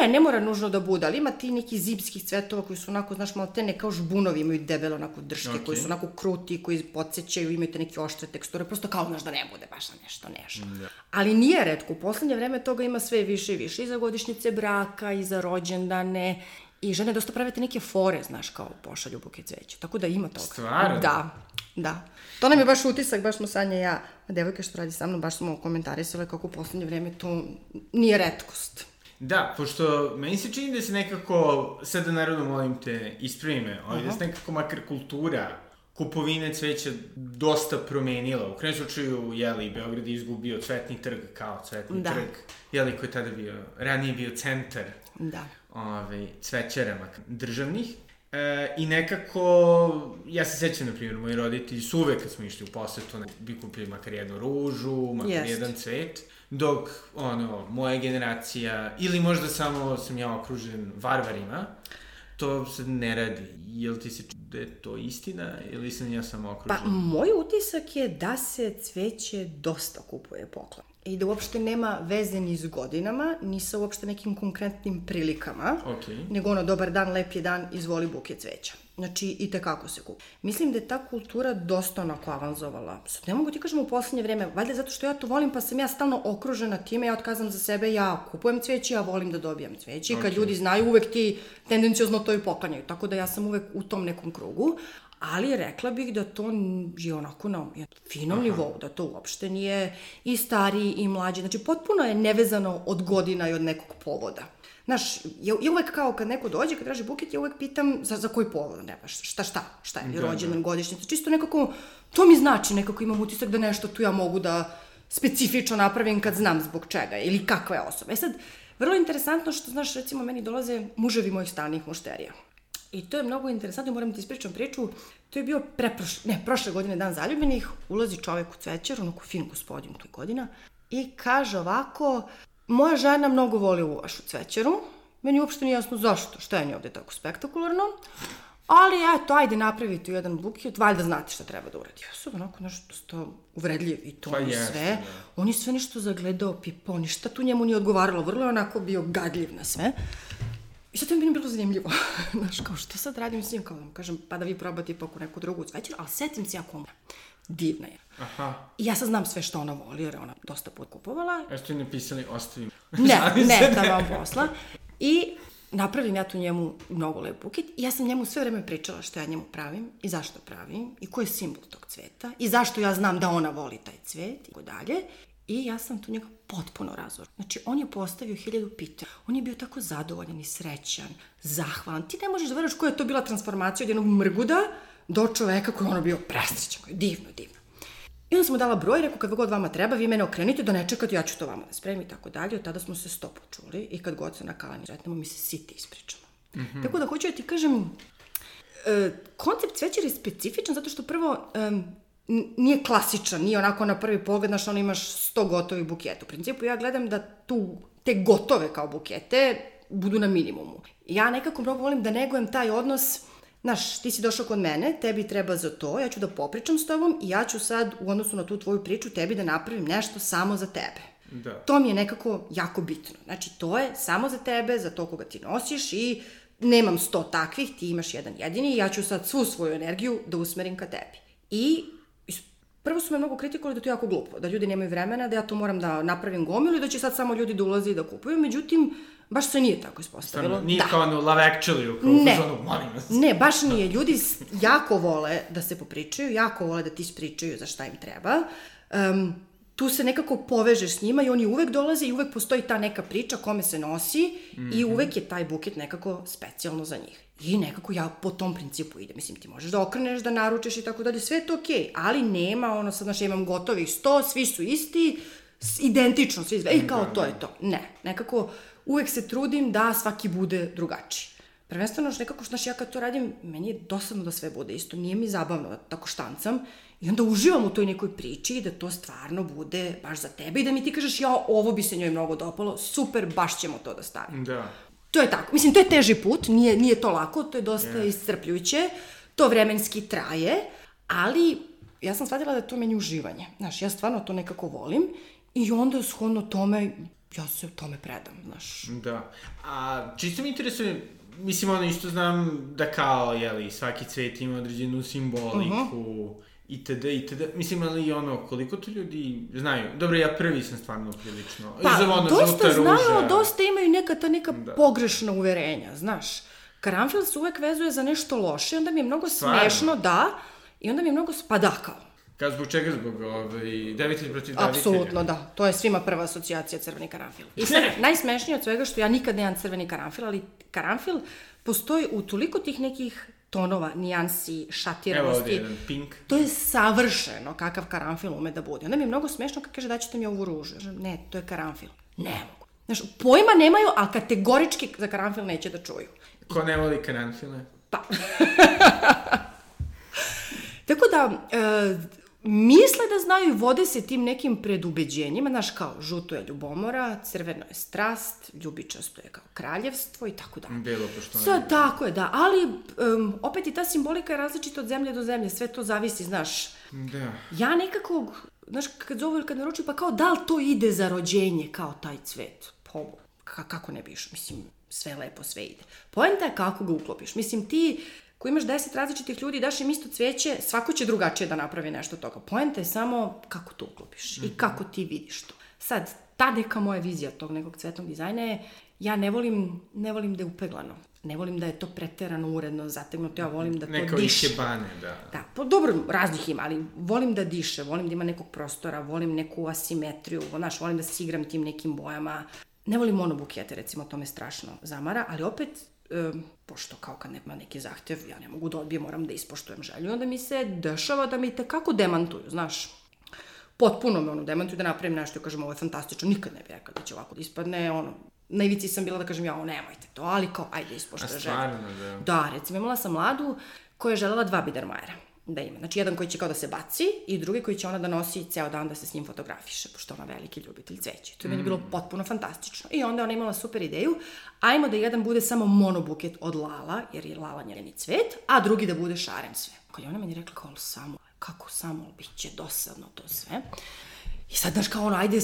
Ne, ne mora nužno da bude, ali ima ti neki zimskih cvetova koji su onako, znaš, malo te ne kao žbunovi, imaju debele onako drške, Okej. koji su onako kruti, koji podsjećaju, imaju te neke oštre teksture, prosto kao, znaš, da ne bude baš na nešto nežno. Da. Ali nije redko, u poslednje vreme toga ima sve više i više, i za godišnjice braka, i za rođendane, i žene dosta prave te neke fore, znaš, kao pošalju buket cveća, tako da ima toga. Stvarno? Da, da. To nam je baš utisak, baš smo Sanja i ja, a devojka što radi sa mnom, baš smo komentarisale kako u poslednje vreme to nije redkost. Da, pošto meni se čini da se nekako, sad da naravno molim te, ispravi me, ali da se nekako makar kultura kupovine cveća dosta promenila. U krajnjem slučaju, jeli, Beograd je izgubio cvetni trg kao cvetni Da. trg, jeli, koji je tada bio, ranije bio centar Da. ovaj, cvećarama državnih. E, I nekako, ja se sećam, na primjer, moji roditelji su uvek kad smo išli u posetu, ne, bi kupili makar jednu ružu, makar Jest. jedan cvet, dok, ono, moja generacija, ili možda samo sam ja okružen varvarima, to se ne radi. Jel ti se da je to istina, ili sam ja samo okružen? Pa, moj utisak je da se cveće dosta kupuje poklon. i da uopšte nema veze ni s godinama, ni sa uopšte nekim konkretnim prilikama, Ok. nego ono, dobar dan, lep je dan, izvoli buket cveća. Znači, i tekako se kupi. Mislim da je ta kultura dosta onako avanzovala. Sad, ne mogu ti kažem u poslednje vreme, valjda zato što ja to volim, pa sam ja stalno okružena time, ja otkazam za sebe, ja kupujem cveće, ja volim da dobijam cveće. I kad ljudi znaju, uvek ti tendencijozno to i poklanjaju. Tako da ja sam uvek u tom nekom krugu. Ali rekla bih da to je onako na finom nivou, da to uopšte nije i stariji i mlađi. Znači, potpuno je nevezano od godina i od nekog povoda. Znaš, ja, ja uvek kao kad neko dođe, kad traži buket, ja uvek pitam za, za koji povod, ne, baš, šta, šta, šta je, Da, rođendan, godišnjica, čisto nekako, to mi znači, nekako imam utisak da nešto tu ja mogu da specifično napravim kad znam zbog čega ili kakva je osoba. E sad, vrlo interesantno što, znaš, recimo, meni dolaze muževi mojih stalnih mušterija. I to je mnogo interesantno, moram ti ispričam priču. To je bio preproš, ne, prošle godine dan zaljubljenih, ulazi čovek u cvećar, onako fin gospodin tu godina, i kaže ovako, moja žena mnogo voli vašu cvećaru, meni uopšte nije jasno zašto, šta je nje ovde tako spektakularno, ali eto, ajde napravite jedan buket, valjda znate šta treba da uradi. Ja sam onako nešto dosta uvredljiv i to Pa jeste, sve. da. On je sve nešto zagledao, pipao, ništa tu njemu nije odgovaralo, vrlo je onako bio gadljiv na sve. I sad to mi je bilo zanimljivo. Znaš, kao što sad radim s njim, kao da mu kažem, pa da vi probate ipak u neku drugu cvećer, ali setim se jako umra. Divna je. Aha. I ja sad znam sve što ona voli, jer je ona dosta put kupovala. Ja ste napisali, ostavim. Ne, ne, da vam posla. I napravim ja tu njemu mnogo lep buket i ja sam njemu sve vreme pričala što ja njemu pravim i zašto pravim i koji je simbol tog cveta i zašto ja znam da ona voli taj cvet i tako dalje. I ja sam tu njega potpuno razor. Znači, on je postavio hiljadu pitanja. On je bio tako zadovoljan i srećan, zahvalan. Ti ne možeš da veruješ koja je to bila transformacija od jednog mrguda do čoveka koji je ono bio presrećan, koji je divno, divno. I onda sam mu dala broj, rekao kad god vama treba, vi mene okrenite da ne čekate, ja ću to vama da spremim i tako dalje. Od tada smo se sto počuli i kad god se na kalani sretnemo, mi se siti ispričamo. Mm -hmm. Tako da hoću da ti kažem, e, koncept cvećer je specifičan zato što prvo nije klasičan, nije onako na prvi pogled, znaš, ono imaš sto gotovih buketa. U principu ja gledam da tu te gotove kao bukete budu na minimumu. Ja nekako mnogo volim da negujem taj odnos Znaš, ti si došao kod mene, tebi treba za to, ja ću da popričam s tobom i ja ću sad u odnosu na tu tvoju priču tebi da napravim nešto samo za tebe. Da. To mi je nekako jako bitno. Znači, to je samo za tebe, za to koga ti nosiš i nemam sto takvih, ti imaš jedan jedini i ja ću sad svu svoju energiju da usmerim ka tebi. I prvo su me mnogo kritikovali da je to jako glupo, da ljudi nemaju vremena, da ja to moram da napravim gomilu i da će sad samo ljudi da ulaze i da kupuju, međutim, baš se nije tako ispostavilo. Stvarno, nije da. kao ono Love Actually, kao Ne. ono, molim vas. Ne, baš nije. Ljudi jako vole da se popričaju, jako vole da ti ispričaju za šta im treba. Um, tu se nekako povežeš s njima i oni uvek dolaze i uvek postoji ta neka priča kome se nosi mm -hmm. i uvek je taj buket nekako specijalno za njih. I nekako ja po tom principu idem. Mislim, ti možeš da okreneš, da naručeš i tako dalje, sve je to okej, okay, ali nema ono sad, znaš, ja imam gotovih sto, svi su isti, identično, svi izgledaju, i kao to je to. Ne, nekako uvek se trudim da svaki bude drugačiji. Prvenstveno, što nekako, znaš, ja kad to radim, meni je dosadno da sve bude isto, nije mi zabavno da tako štancam i onda uživam u toj nekoj priči i da to stvarno bude baš za tebe i da mi ti kažeš, ja, ovo bi se njoj mnogo dopalo, super, baš ćemo to da stavimo. Da. To je tako. Mislim, to je teži put, nije, nije to lako, to je dosta yeah. iscrpljujuće, to vremenski traje, ali ja sam shvatila da je to meni uživanje. Znaš, ja stvarno to nekako volim i onda shodno tome, ja se tome predam, znaš. Da. A čisto mi interesuje, mislim, ono isto znam da kao, jeli, svaki cvet ima određenu simboliku, uh -huh. itd., itd. Mislim, ali i ono, koliko to ljudi znaju? Dobro, ja prvi sam stvarno prilično. Pa, ono, dosta znaju, dosta imaju neka ta neka da. Pogrešna uverenja, znaš. Karanfil se uvek vezuje za nešto loše, onda mi je mnogo Stvarno? smešno, da, i onda mi je mnogo, pa da, kao. Kao zbog čega? Zbog ovaj, devitelj protiv devitelja? Apsolutno, da. To je svima prva asocijacija crveni karanfil. I sad, najsmešnije od svega što ja nikad nemam crveni karanfil, ali karanfil postoji u toliko tih nekih tonova, nijansi, Evo ovdje šatiranosti. jedan pink. To je savršeno kakav karanfil ume da bude. Onda mi je mnogo smešno kad kaže daćete mi ovu ružu. Ne, to je karanfil. Ne mogu. Znaš, pojma nemaju, ali kategorički za karanfil neće da čuju. Ko ne voli karanfile? Pa. Tako da, e, misle da znaju i vode se tim nekim predubeđenjima, znaš, kao žuto je ljubomora, crveno je strast, ljubičasto je kao kraljevstvo i tako dalje. Belo pošto Sad, tako je, da, ali um, opet i ta simbolika je različita od zemlje do zemlje, sve to zavisi, znaš. Da. Ja nekako, znaš, kad zovu ili kad naručuju, pa kao da li to ide za rođenje, kao taj cvet? Po, ka, kako ne biš, mislim, sve lepo, sve ide. Poenta je kako ga uklopiš. Mislim, ti ko imaš deset različitih ljudi, daš im isto cveće, svako će drugačije da napravi nešto od toga. Poenta je samo kako to uklopiš mm -hmm. i kako ti vidiš to. Sad, ta neka moja vizija tog nekog cvetnog dizajna je, ja ne volim, ne volim da je upeglano. Ne volim da je to preterano uredno zategnuto, ja volim da to Neko diše. ikebane, da. Da, po, dobro, raznih ima, ali volim da diše, volim da ima nekog prostora, volim neku asimetriju, znaš, volim da se igram tim nekim bojama. Ne volim monobukete, recimo, to me strašno zamara, ali opet, pošto kao kad nema neki zahtev, ja ne mogu da odbijem, moram da ispoštujem želju, onda mi se dešava da mi tekako demantuju, znaš, potpuno me ono demantuju da napravim nešto i kažem ovo je fantastično, nikad ne bih rekla da će ovako da ispadne, ono, na ivici sam bila da kažem ja, ovo nemojte to, ali kao, ajde A ispoštuje želju. stvarno, da. Da, recimo imala sam mladu koja je želela dva bidermajera da ima. Znači, jedan koji će kao da se baci i drugi koji će ona da nosi ceo dan da se s njim fotografiše, pošto ona veliki ljubitelj cveća. To je meni bilo potpuno fantastično. I onda ona imala super ideju, ajmo da jedan bude samo monobuket od lala, jer je lala njeni cvet, a drugi da bude šaren sve. Kad je ona meni rekla kao samo, kako samo, bit će dosadno to sve. I sad, znaš, kao ono, ajde,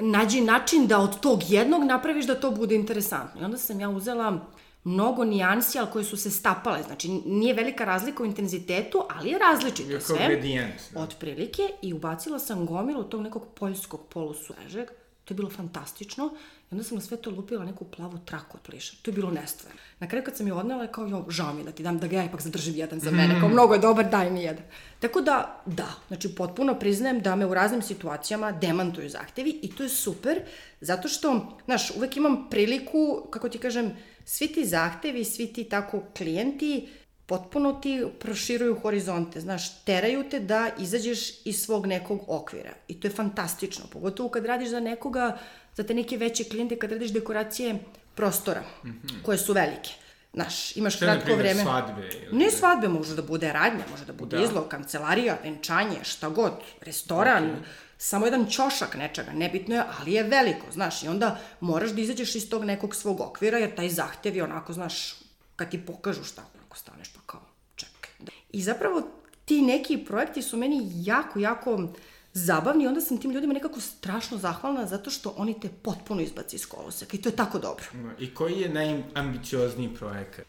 nađi način da od tog jednog napraviš da to bude interesantno. I onda sam ja uzela mnogo nijansi, ali koje su se stapale. Znači, nije velika razlika u intenzitetu, ali je različito Kao sve. gradijent. Da. Otprilike. I ubacila sam gomilu tog nekog poljskog polusurežeg. To je bilo fantastično. I onda sam na sve to lupila neku plavu traku od pliša. To je bilo nestvarno. Na kraju kad sam je odnela, je kao, jo, žao mi da ti dam, da ga ja ipak zadržim jedan za mene. Kao, mnogo je dobar, daj mi jedan. Tako da, da, znači potpuno priznajem da me u raznim situacijama demantuju zahtevi i to je super, zato što, znaš, uvek imam priliku, kako ti kažem, svi ti zahtevi, svi ti tako klijenti, potpuno ti proširuju horizonte, znaš, teraju te da izađeš iz svog nekog okvira. I to je fantastično, pogotovo kad radiš za nekoga, za te neke veće klijente, kad radiš dekoracije prostora, mm -hmm. koje su velike. Znaš, imaš Šta kratko vreme. svadbe? ili- Ne svadbe, može da bude radnja, može da bude da. izlog, kancelarija, venčanje, šta god, restoran, okay. Samo jedan ćošak nečega, nebitno je, ali je veliko, znaš, i onda moraš da izađeš iz tog nekog svog okvira, jer taj zahtev je onako, znaš, kad ti pokažu šta, onako staneš pa kao, čekaj. Da. I zapravo ti neki projekti su meni jako, jako zabavni i onda sam tim ljudima nekako strašno zahvalna zato što oni te potpuno izbaci iz koloseka i to je tako dobro. I koji je najambiciozniji projekat?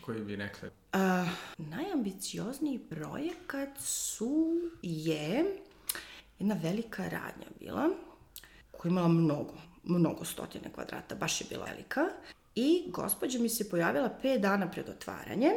Koji bi rekla? Uh, najambiciozniji projekat su, je jedna velika radnja bila, koja je imala mnogo, mnogo stotine kvadrata, baš je bila velika. I gospođa mi se pojavila 5 dana pred otvaranje,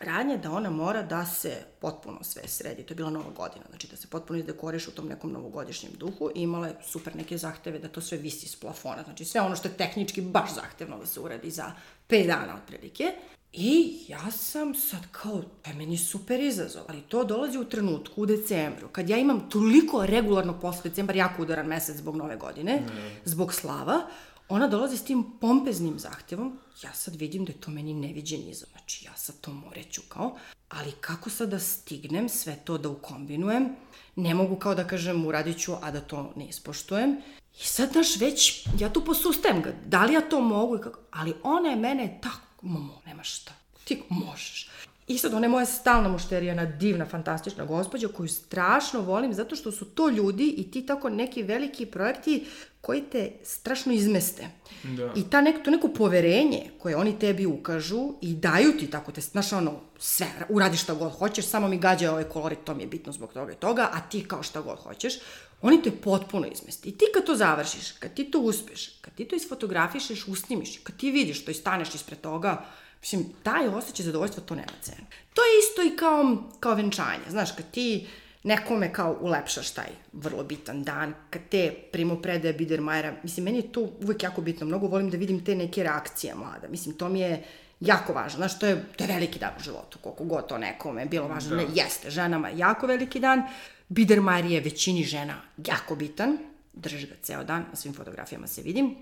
radnje da ona mora da se potpuno sve sredi. To je bila nova godina, znači da se potpuno izdekoriš u tom nekom novogodišnjem duhu i imala je super neke zahteve da to sve visi s plafona. Znači sve ono što je tehnički baš zahtevno da se uradi za 5 dana otprilike. I ja sam sad kao, je meni super izazov, ali to dolazi u trenutku, u decembru, kad ja imam toliko regularnog posla, decembar jako udaran mesec zbog nove godine, mm. zbog slava, ona dolazi s tim pompeznim zahtevom, ja sad vidim da je to meni neviđen izazov, znači ja sad to moreću kao, ali kako sad da stignem sve to da ukombinujem, ne mogu kao da kažem uradit ću, a da to ne ispoštujem. I sad, znaš, već, ja tu posustajem ga, da li ja to mogu, i kako, ali ona je mene tako, mamo, nema šta, ti možeš. I sad, ona je moja stalna mušterija, jedna divna, fantastična gospođa koju strašno volim zato što su to ljudi i ti tako neki veliki projekti koji te strašno izmeste. Da. I ta nek, to neko poverenje koje oni tebi ukažu i daju ti tako te, znaš ono, sve, uradi šta god hoćeš, samo mi gađa ovaj kolorit, to mi je bitno zbog toga i toga, a ti kao šta god hoćeš, oni te potpuno izmesti. I ti kad to završiš, kad ti to uspeš, kad ti to isfotografišeš, usnimiš, kad ti vidiš to i staneš ispred toga, Mislim, taj osjećaj zadovoljstva, to nema cene. To je isto i kao, kao venčanje. Znaš, kad ti nekome kao ulepšaš taj vrlo bitan dan, kad te primopredaje Biedermajera, mislim, meni je to uvek jako bitno. Mnogo volim da vidim te neke reakcije mlada. Mislim, to mi je jako važno. Znaš, to je, to je veliki dan u životu, koliko god to nekome bilo važno. Da. Ne, jeste, ženama je jako veliki dan. Biedermajer je većini žena jako bitan. Drži ga ceo dan, na svim fotografijama se vidim.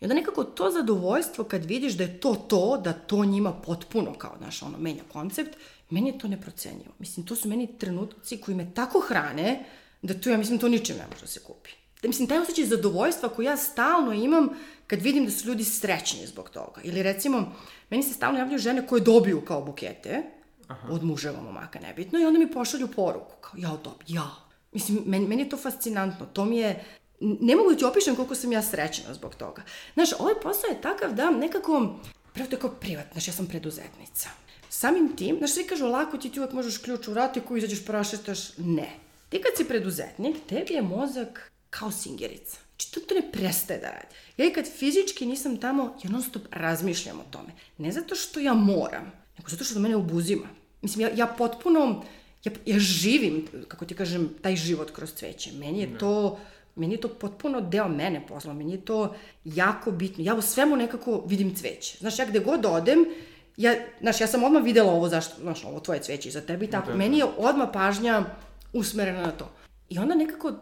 I onda nekako to zadovoljstvo kad vidiš da je to to, da to njima potpuno kao, znaš, ono, menja koncept, meni je to neprocenjivo. Mislim, to su meni trenutci koji me tako hrane, da to ja mislim to ničem ne može da se kupi. Da, mislim, taj osjećaj zadovoljstva koji ja stalno imam kad vidim da su ljudi srećni zbog toga. Ili recimo, meni se stalno javljaju žene koje dobiju kao bukete, Aha. od muževa momaka, nebitno, i onda mi pošalju poruku, kao, ja, dob, ja. Mislim, meni, meni je to fascinantno, to mi je, ne mogu da ti opišem koliko sam ja srećena zbog toga. Znaš, ovaj posao je takav da nekako, prvo to je kao privat, znaš, ja sam preduzetnica. Samim tim, znaš, svi kažu, lako ti ti uvek možeš ključ u ratiku, izađeš, prošetaš, ne. Ti kad si preduzetnik, tebi je mozak kao singerica. Znači, to, to ne prestaje da radi. Ja i kad fizički nisam tamo, ja non stop razmišljam o tome. Ne zato što ja moram, nego zato što to mene obuzima. Mislim, ja, ja potpuno, ja, ja živim, kako ti kažem, taj život kroz cveće. Meni je ne. to, meni je to potpuno deo mene posla, meni je to jako bitno. Ja u svemu nekako vidim cveće. Znaš, ja gde god odem, ja, znaš, ja sam odmah videla ovo zašto, znaš, ovo tvoje cveće iza tebe i tako. Da, meni je odmah pažnja usmerena na to. I onda nekako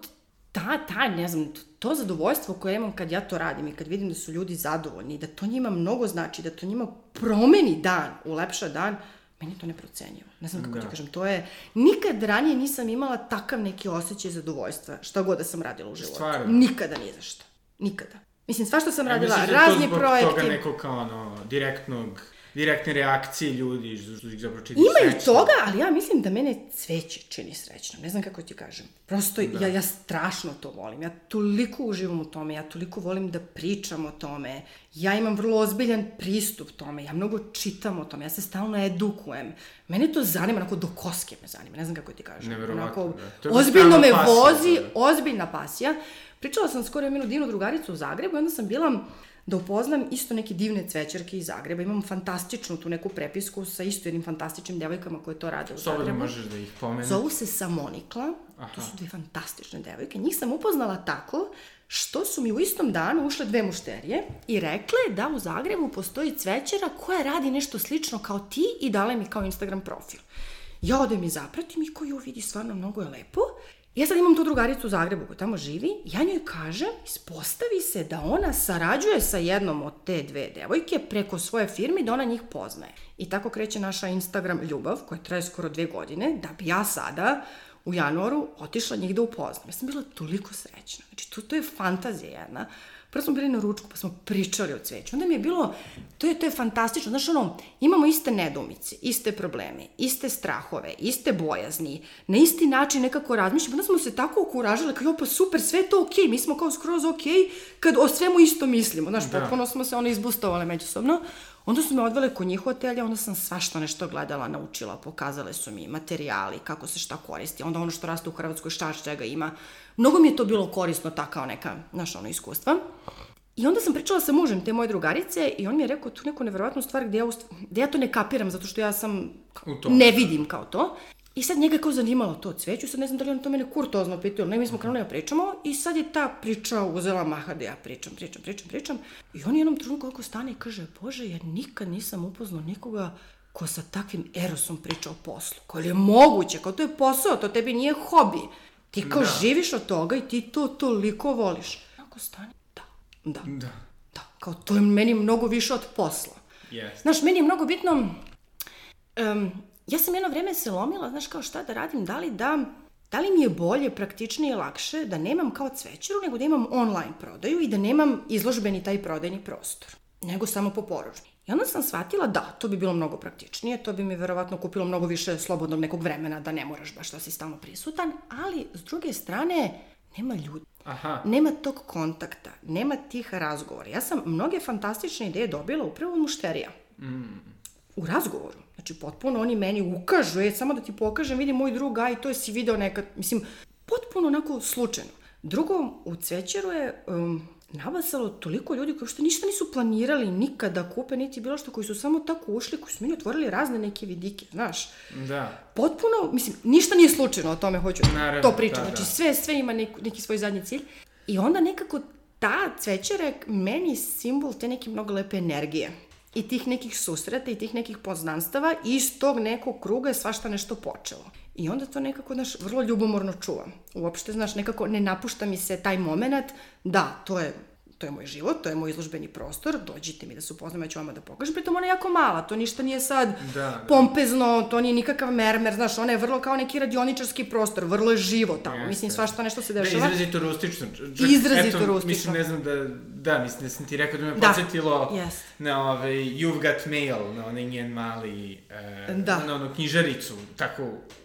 ta, ta, ne znam, to zadovoljstvo koje imam kad ja to radim i kad vidim da su ljudi zadovoljni, da to njima mnogo znači, da to njima promeni dan, ulepša dan, meni je to neprocenjivo. Ne znam kako da. ti kažem, to je... Nikad ranije nisam imala takav neki osjećaj zadovoljstva, šta god da sam radila u životu. Stvarno? Nikada nije za šta. Nikada. Mislim, sva što sam radila, ja, razni projekti... Ja, toga nekog kao ono, direktnog direktne reakcije ljudi, što ih zapravo čini Ima i toga, ali ja mislim da mene cveće čini srećno. Ne znam kako ti kažem. Prosto da. ja, ja strašno to volim. Ja toliko uživam u tome, ja toliko volim da pričam o tome. Ja imam vrlo ozbiljan pristup tome, ja mnogo čitam o tome, ja se stalno edukujem. Mene to zanima, onako do koske me zanima, ne znam kako ti kažem. Neverovatno, onako, da. Ozbiljno me pasija, vozi, da. ozbiljna pasija. Pričala sam skoro jednu divnu drugaricu u Zagrebu i onda sam bila da upoznam isto neke divne cvećarke iz Zagreba. Imam fantastičnu tu neku prepisku sa isto jednim fantastičnim devojkama koje to rade u Slobodno Zagrebu. možeš da ih pomeneš. Zovu se Samonikla. Aha. To su dve fantastične devojke. Njih sam upoznala tako što su mi u istom danu ušle dve mušterije i rekle da u Zagrebu postoji cvećara koja radi nešto slično kao ti i dale mi kao Instagram profil. Ja odem i zapratim i koju vidi stvarno mnogo je lepo Ja sad imam tu drugaricu u Zagrebu koja tamo živi, ja njoj kažem, ispostavi se da ona sarađuje sa jednom od te dve devojke preko svoje firme i da ona njih poznaje. I tako kreće naša Instagram ljubav, koja traje skoro dve godine, da bi ja sada u januaru otišla njih da upoznam. Ja sam bila toliko srećna. Znači, to, to je fantazija jedna. Prvo smo bili na ručku, pa smo pričali o cveću. Onda mi je bilo, to je, to je fantastično. Znaš, ono, imamo iste nedumice, iste probleme, iste strahove, iste bojazni, na isti način nekako razmišljamo. Onda smo se tako okuražili, kao, pa super, sve je to okej, okay. mi smo kao skroz okej, okay, kad o svemu isto mislimo. Znaš, da. potpuno smo se ono izbustovale međusobno. Onda su me odvele kod njih hotelja, onda sam svašta nešto gledala, naučila, pokazale su mi materijali, kako se šta koristi, onda ono što raste u Hrvatskoj, šta čega ima. Mnogo mi je to bilo korisno, ta kao neka, znaš, ono, iskustva. I onda sam pričala sa mužem te moje drugarice i on mi je rekao tu neku neverovatnu stvar gde ja, gde ja to ne kapiram zato što ja sam ne vidim kao to. I sad njega kao zanimalo to cveću, sad ne znam da li on to mene kurtozno pitao, ne, mi smo krenuli da pričamo i sad je ta priča uzela maha da ja pričam, pričam, pričam, pričam. I on jednom trenutku kako stane i kaže, bože, ja nikad nisam upoznao nikoga ko sa takvim erosom priča o poslu. Ko je moguće, kao to je posao, to tebi nije hobi. Ti kao da. živiš od toga i ti to toliko voliš. Ako stane, da, da, da. Da, kao to je meni mnogo više od posla. Yes. Znaš, meni je mnogo bitno, um, ja sam jedno vreme se lomila, znaš kao šta da radim, da li da, da li mi je bolje, praktičnije i lakše da nemam kao cvećaru, nego da imam online prodaju i da nemam izložbeni taj prodajni prostor, nego samo po poručbi. I onda sam shvatila da, to bi bilo mnogo praktičnije, to bi mi verovatno kupilo mnogo više slobodnog nekog vremena da ne moraš baš da si stalno prisutan, ali s druge strane nema ljudi. Aha. Nema tog kontakta, nema tih razgovora. Ja sam mnoge fantastične ideje dobila upravo od mušterija. Mm. U razgovoru. Znači, potpuno oni meni ukažu, je, samo da ti pokažem, vidi moj drug, aj, to je si video nekad, mislim, potpuno onako slučajno. Drugo, u Cvećeru je um, nabasalo toliko ljudi koji što ništa nisu planirali nikada da kupe, niti bilo što, koji su samo tako ušli, koji su meni otvorili razne neke vidike, znaš. Da. Potpuno, mislim, ništa nije slučajno, o tome hoću Naravno, to pričam. Da, znači, da. sve, sve ima neki, neki svoj zadnji cilj. I onda nekako ta cvećera je meni simbol te neke mnogo lepe energije i tih nekih susreta i tih nekih poznanstava i iz tog nekog kruga je svašta nešto počelo. I onda to nekako, znaš, vrlo ljubomorno čuvam. Uopšte, znaš, nekako ne napušta mi se taj moment, da, to je to je moj život, to je moj izložbeni prostor, dođite mi da se upoznam, ja ću vama da pokažem, pritom ona je jako mala, to ništa nije sad Da, da. pompezno, to nije nikakav mermer, znaš, ona je vrlo kao neki radioničarski prostor, vrlo je živo tamo, Jeste. mislim, svašta nešto se Da, dešava. izrazito rustično. Čak, Izrazito eto, rustično. Mislim, ne znam da, da, mislim da sam ti rekao da me Da. podsjetilo Jeste. na ovaj You've Got Mail, na onaj njen mali, e, Da. na onu knjižaricu, tako,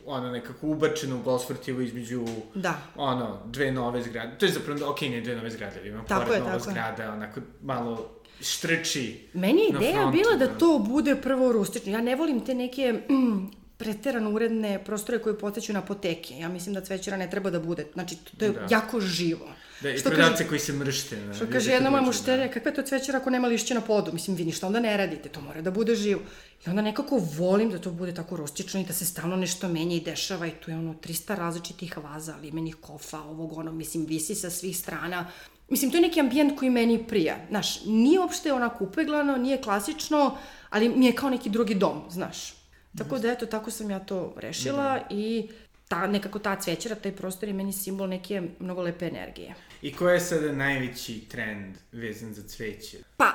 ono, nekako ubačenu u Bosfortivu između, Da. ono, dve nove zgrade. To je zapravo, ok, ne dve nove zgrade, ali ima Tako pored je, nova je. zgrada, onako malo štrči. Meni je ideja frontu, bila da da. to bude prvo rustično. Ja ne volim te neke mm, preterano uredne prostore koje poteću na apoteke. Ja mislim da cvećera ne treba da bude. Znači, to je Da. jako živo. Da, i Što prodavce kaže- koji se mršte. Na, Što kaže jedna moja dođu, mušterija, kakva je to cvećera ako nema lišće na podu? Mislim, vi ništa onda ne radite, to mora da bude živo. I onda nekako volim da to bude tako rustično i da se stalno nešto menja i dešava i tu je ono 300 različitih vaza, limenih kofa, ovog ono, mislim, visi sa svih strana. Mislim, to je neki ambijent koji meni prija. Znaš, nije uopšte onako upeglano, nije klasično, ali mi je kao neki drugi dom, znaš. Tako da, eto, tako sam ja to rešila i ta, nekako ta cvećera, taj prostor je meni simbol neke mnogo lepe energije. I ko je sada najveći trend vezan za cveće? Pa,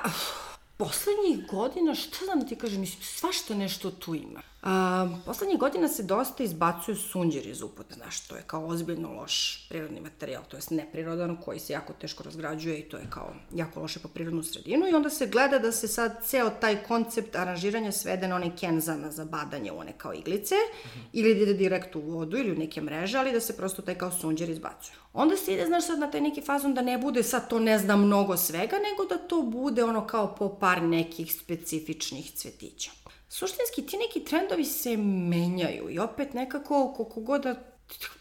poslednjih godina, šta znam da ti kažem, mislim, svašta nešto tu ima. A, poslednjih godina se dosta izbacuju sunđer iz upote, znaš, to je kao ozbiljno loš prirodni materijal, to je neprirodan, koji se jako teško razgrađuje i to je kao jako loše po prirodnu sredinu i onda se gleda da se sad ceo taj koncept aranžiranja svede na one kenzana za badanje u one kao iglice ili da ide direkt u vodu ili u neke mreže, ali da se prosto taj kao sunđer izbacuje. Onda se ide, znaš, sad na taj neki fazon da ne bude sad to ne znam mnogo svega, nego da to bude ono kao po par nekih specifičnih cvetića. Suštinski, ti neki trendovi se menjaju i opet nekako, koliko god da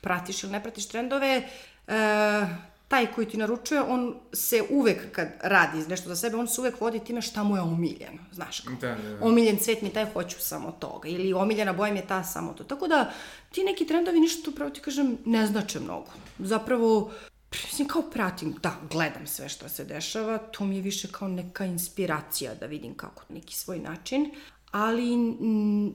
pratiš ili ne pratiš trendove, e, taj koji ti naručuje, on se uvek kad radi nešto za sebe, on se uvek vodi time šta mu je omiljeno, znaš kao. Da, da, da. Omiljen cvet mi taj, hoću samo toga. Ili omiljena boja mi je ta, samo to. Tako da, ti neki trendovi ništa, upravo ti kažem, ne znače mnogo. Zapravo, mislim, kao pratim, da, gledam sve što se dešava, to mi je više kao neka inspiracija da vidim kako neki svoj način, ali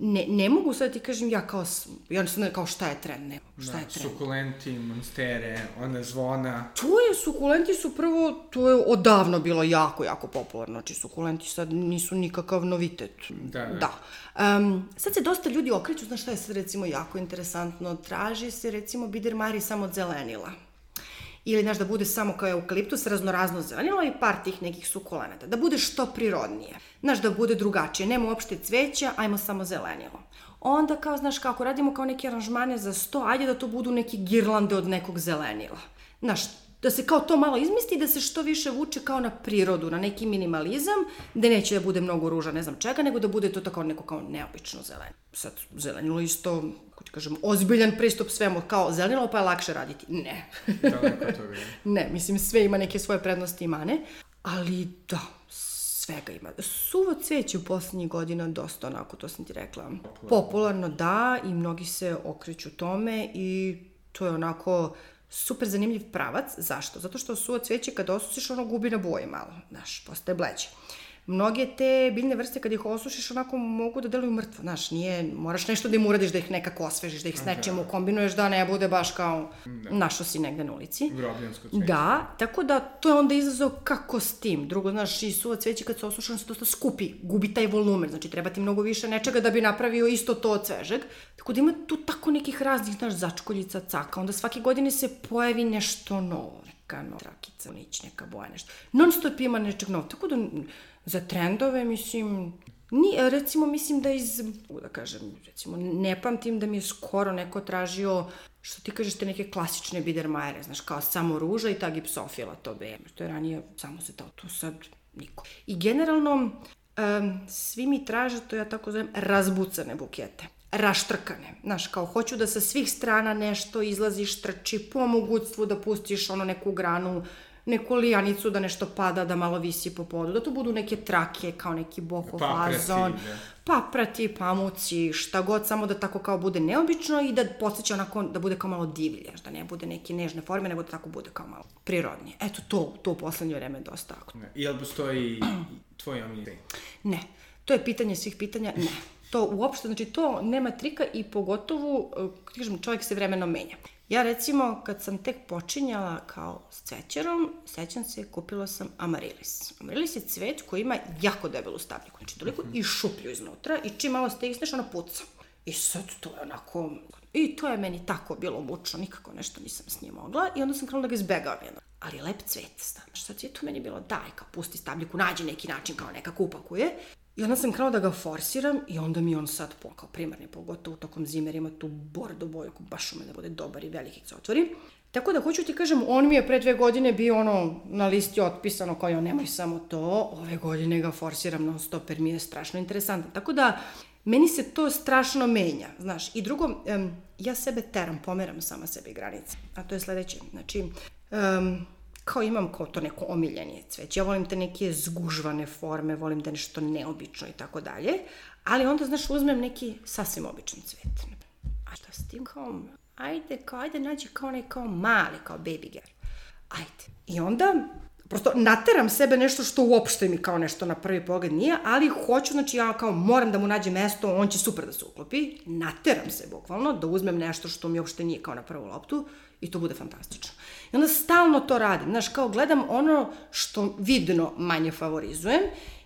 ne, ne mogu sad ti kažem ja kao, ja ne znam kao šta je trend, ne, šta je trend. Sukulenti, monstere, ona zvona. To je, sukulenti su prvo, to je odavno bilo jako, jako popularno. Znači, sukulenti sad nisu nikakav novitet. Da, da. da. Um, sad se dosta ljudi okreću, znaš šta je sad recimo jako interesantno, traži se recimo bidermari samo od zelenila. Ili, znaš, da bude samo kao eukaliptus, raznorazno zelenilo i par tih nekih sukulenata. Da bude što prirodnije. Znaš, da bude drugačije. Nema uopšte cveća, ajmo samo zelenilo. Onda kao, znaš, kako radimo kao neke aranžmane za sto, ajde da to budu neke girlande od nekog zelenila. Znaš, da se kao to malo izmisti i da se što više vuče kao na prirodu, na neki minimalizam, da neće da bude mnogo ruža, ne znam čega, nego da bude to tako neko kao neobično zeleno. Sad, zelenilo isto, kako ti kažem, ozbiljan pristup svemu, kao zelenilo pa je lakše raditi. Ne. Daleko od toga. ne, mislim, sve ima neke svoje prednosti i mane, ali da, svega ima. Suvo cveće u poslednjih godina dosta onako, to sam ti rekla. Popularno da i mnogi se okreću tome i to je onako super zanimljiv pravac. Zašto? Zato što suvo cveće kada osusiš ono gubi na boji malo, znaš, postaje bleđe. Mnoge te biljne vrste kad ih osušiš onako mogu da deluju mrtvo, znaš, nije, moraš nešto da im uradiš da ih nekako osvežiš, da ih s nečim ukombinuješ da ne bude baš kao našo si negde na ulici. Grobljansko cveće. Da, tako da to je onda izazov kako s tim. Drugo, znaš, i suvo cveće kad se osuši, on se dosta skupi, gubi taj volumen, znači treba ti mnogo više nečega da bi napravio isto to od svežeg. Tako da ima tu tako nekih raznih, znaš, začkoljica, caka, onda svake godine se pojavi nešto novo, neka nova trakica, nić, neka boja, nešto. Non stop ima nečeg novog, tako da za trendove, mislim, Ni, recimo, mislim da iz, da kažem, recimo, ne pamtim da mi je skoro neko tražio, što ti kažeš, te neke klasične bidermajere, znaš, kao samo ruža i ta gipsofila, to be, što je ranije samo se to, tu sad niko. I generalno, um, svi mi traže, to ja tako zovem, razbucane bukete raštrkane. Znaš, kao hoću da sa svih strana nešto izlazi, štrči, po mogućstvu da pustiš ono neku granu, neku lijanicu da nešto pada, da malo visi po podu, da to budu neke trake, kao neki boho Paprati, fazon, da. paprati, pamuci, šta god, samo da tako kao bude neobično i da podsjeća onako, da bude kao malo divlje, da ne bude neke nežne forme, nego da tako bude kao malo prirodnije. Eto, to, to u poslednje vreme je dosta aktualno. I jel postoji tvoj omiljeni? Ne, to je pitanje svih pitanja, ne. To uopšte, znači to nema trika i pogotovo, e, kažem, čovjek se vremeno menja. Ja recimo, kad sam tek počinjala kao s cvećerom, sećam se, kupila sam amarilis. Amarilis je cvet koji ima jako debelu stabljiku, znači toliko i šuplju iznutra i čim malo stisneš, ona puca. I sad to je onako... I to je meni tako bilo mučno, nikako nešto nisam s njim mogla i onda sam krenula da ga izbegavam jedno. Ali lep cvet, znaš, sad je to meni bilo daj, kao pusti stabljiku, nađi neki način kao neka kupakuje. I onda sam krenula da ga forsiram i onda mi on sad po, kao primarni, pogotovo tokom zime, ima tu bordo bojku, baš ume da bude dobar i veliki se otvori. Tako da hoću ti kažem, on mi je pre dve godine bio ono na listi otpisano kao jo nemoj samo to, ove godine ga forsiram non stop jer mi je strašno interesantan. Tako da meni se to strašno menja, znaš. I drugo, um, ja sebe teram, pomeram sama sebi granice. A to je sledeće. Znači, um, kao imam kao to neko omiljenje cveće. Ja volim te neke zgužvane forme, volim da nešto neobično i tako dalje. Ali onda, znaš, uzmem neki sasvim običan cvet. A šta s tim kao, ajde, kao, ajde nađi kao onaj kao mali, kao baby girl. Ajde. I onda prosto nateram sebe nešto što uopšte mi kao nešto na prvi pogled nije, ali hoću, znači ja kao moram da mu nađem mesto, on će super da se uklopi, nateram se bukvalno da uzmem nešto što mi uopšte nije kao na prvu loptu i to bude fantastično. I onda stalno to radim, znaš, kao gledam ono što vidno manje favorizujem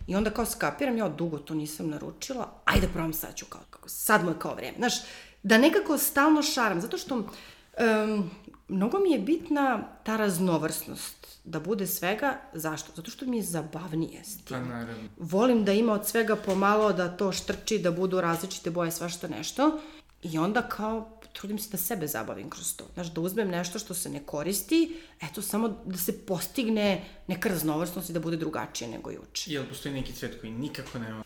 i onda kao skapiram, ja dugo to nisam naručila, ajde probam sad ću kao, kako, sad mu je kao vreme, znaš, da nekako stalno šaram, zato što um, mnogo mi je bitna ta raznovrsnost da bude svega. Zašto? Zato što mi je zabavnije s tim. Pa naravno. Volim da ima od svega pomalo, da to štrči, da budu različite boje, svašta nešto. I onda kao trudim se da sebe zabavim kroz to. Znaš, da uzmem nešto što se ne koristi, eto, samo da se postigne neka raznovrsnost i da bude drugačije nego juče. Jel postoji neki cvet koji nikako nema?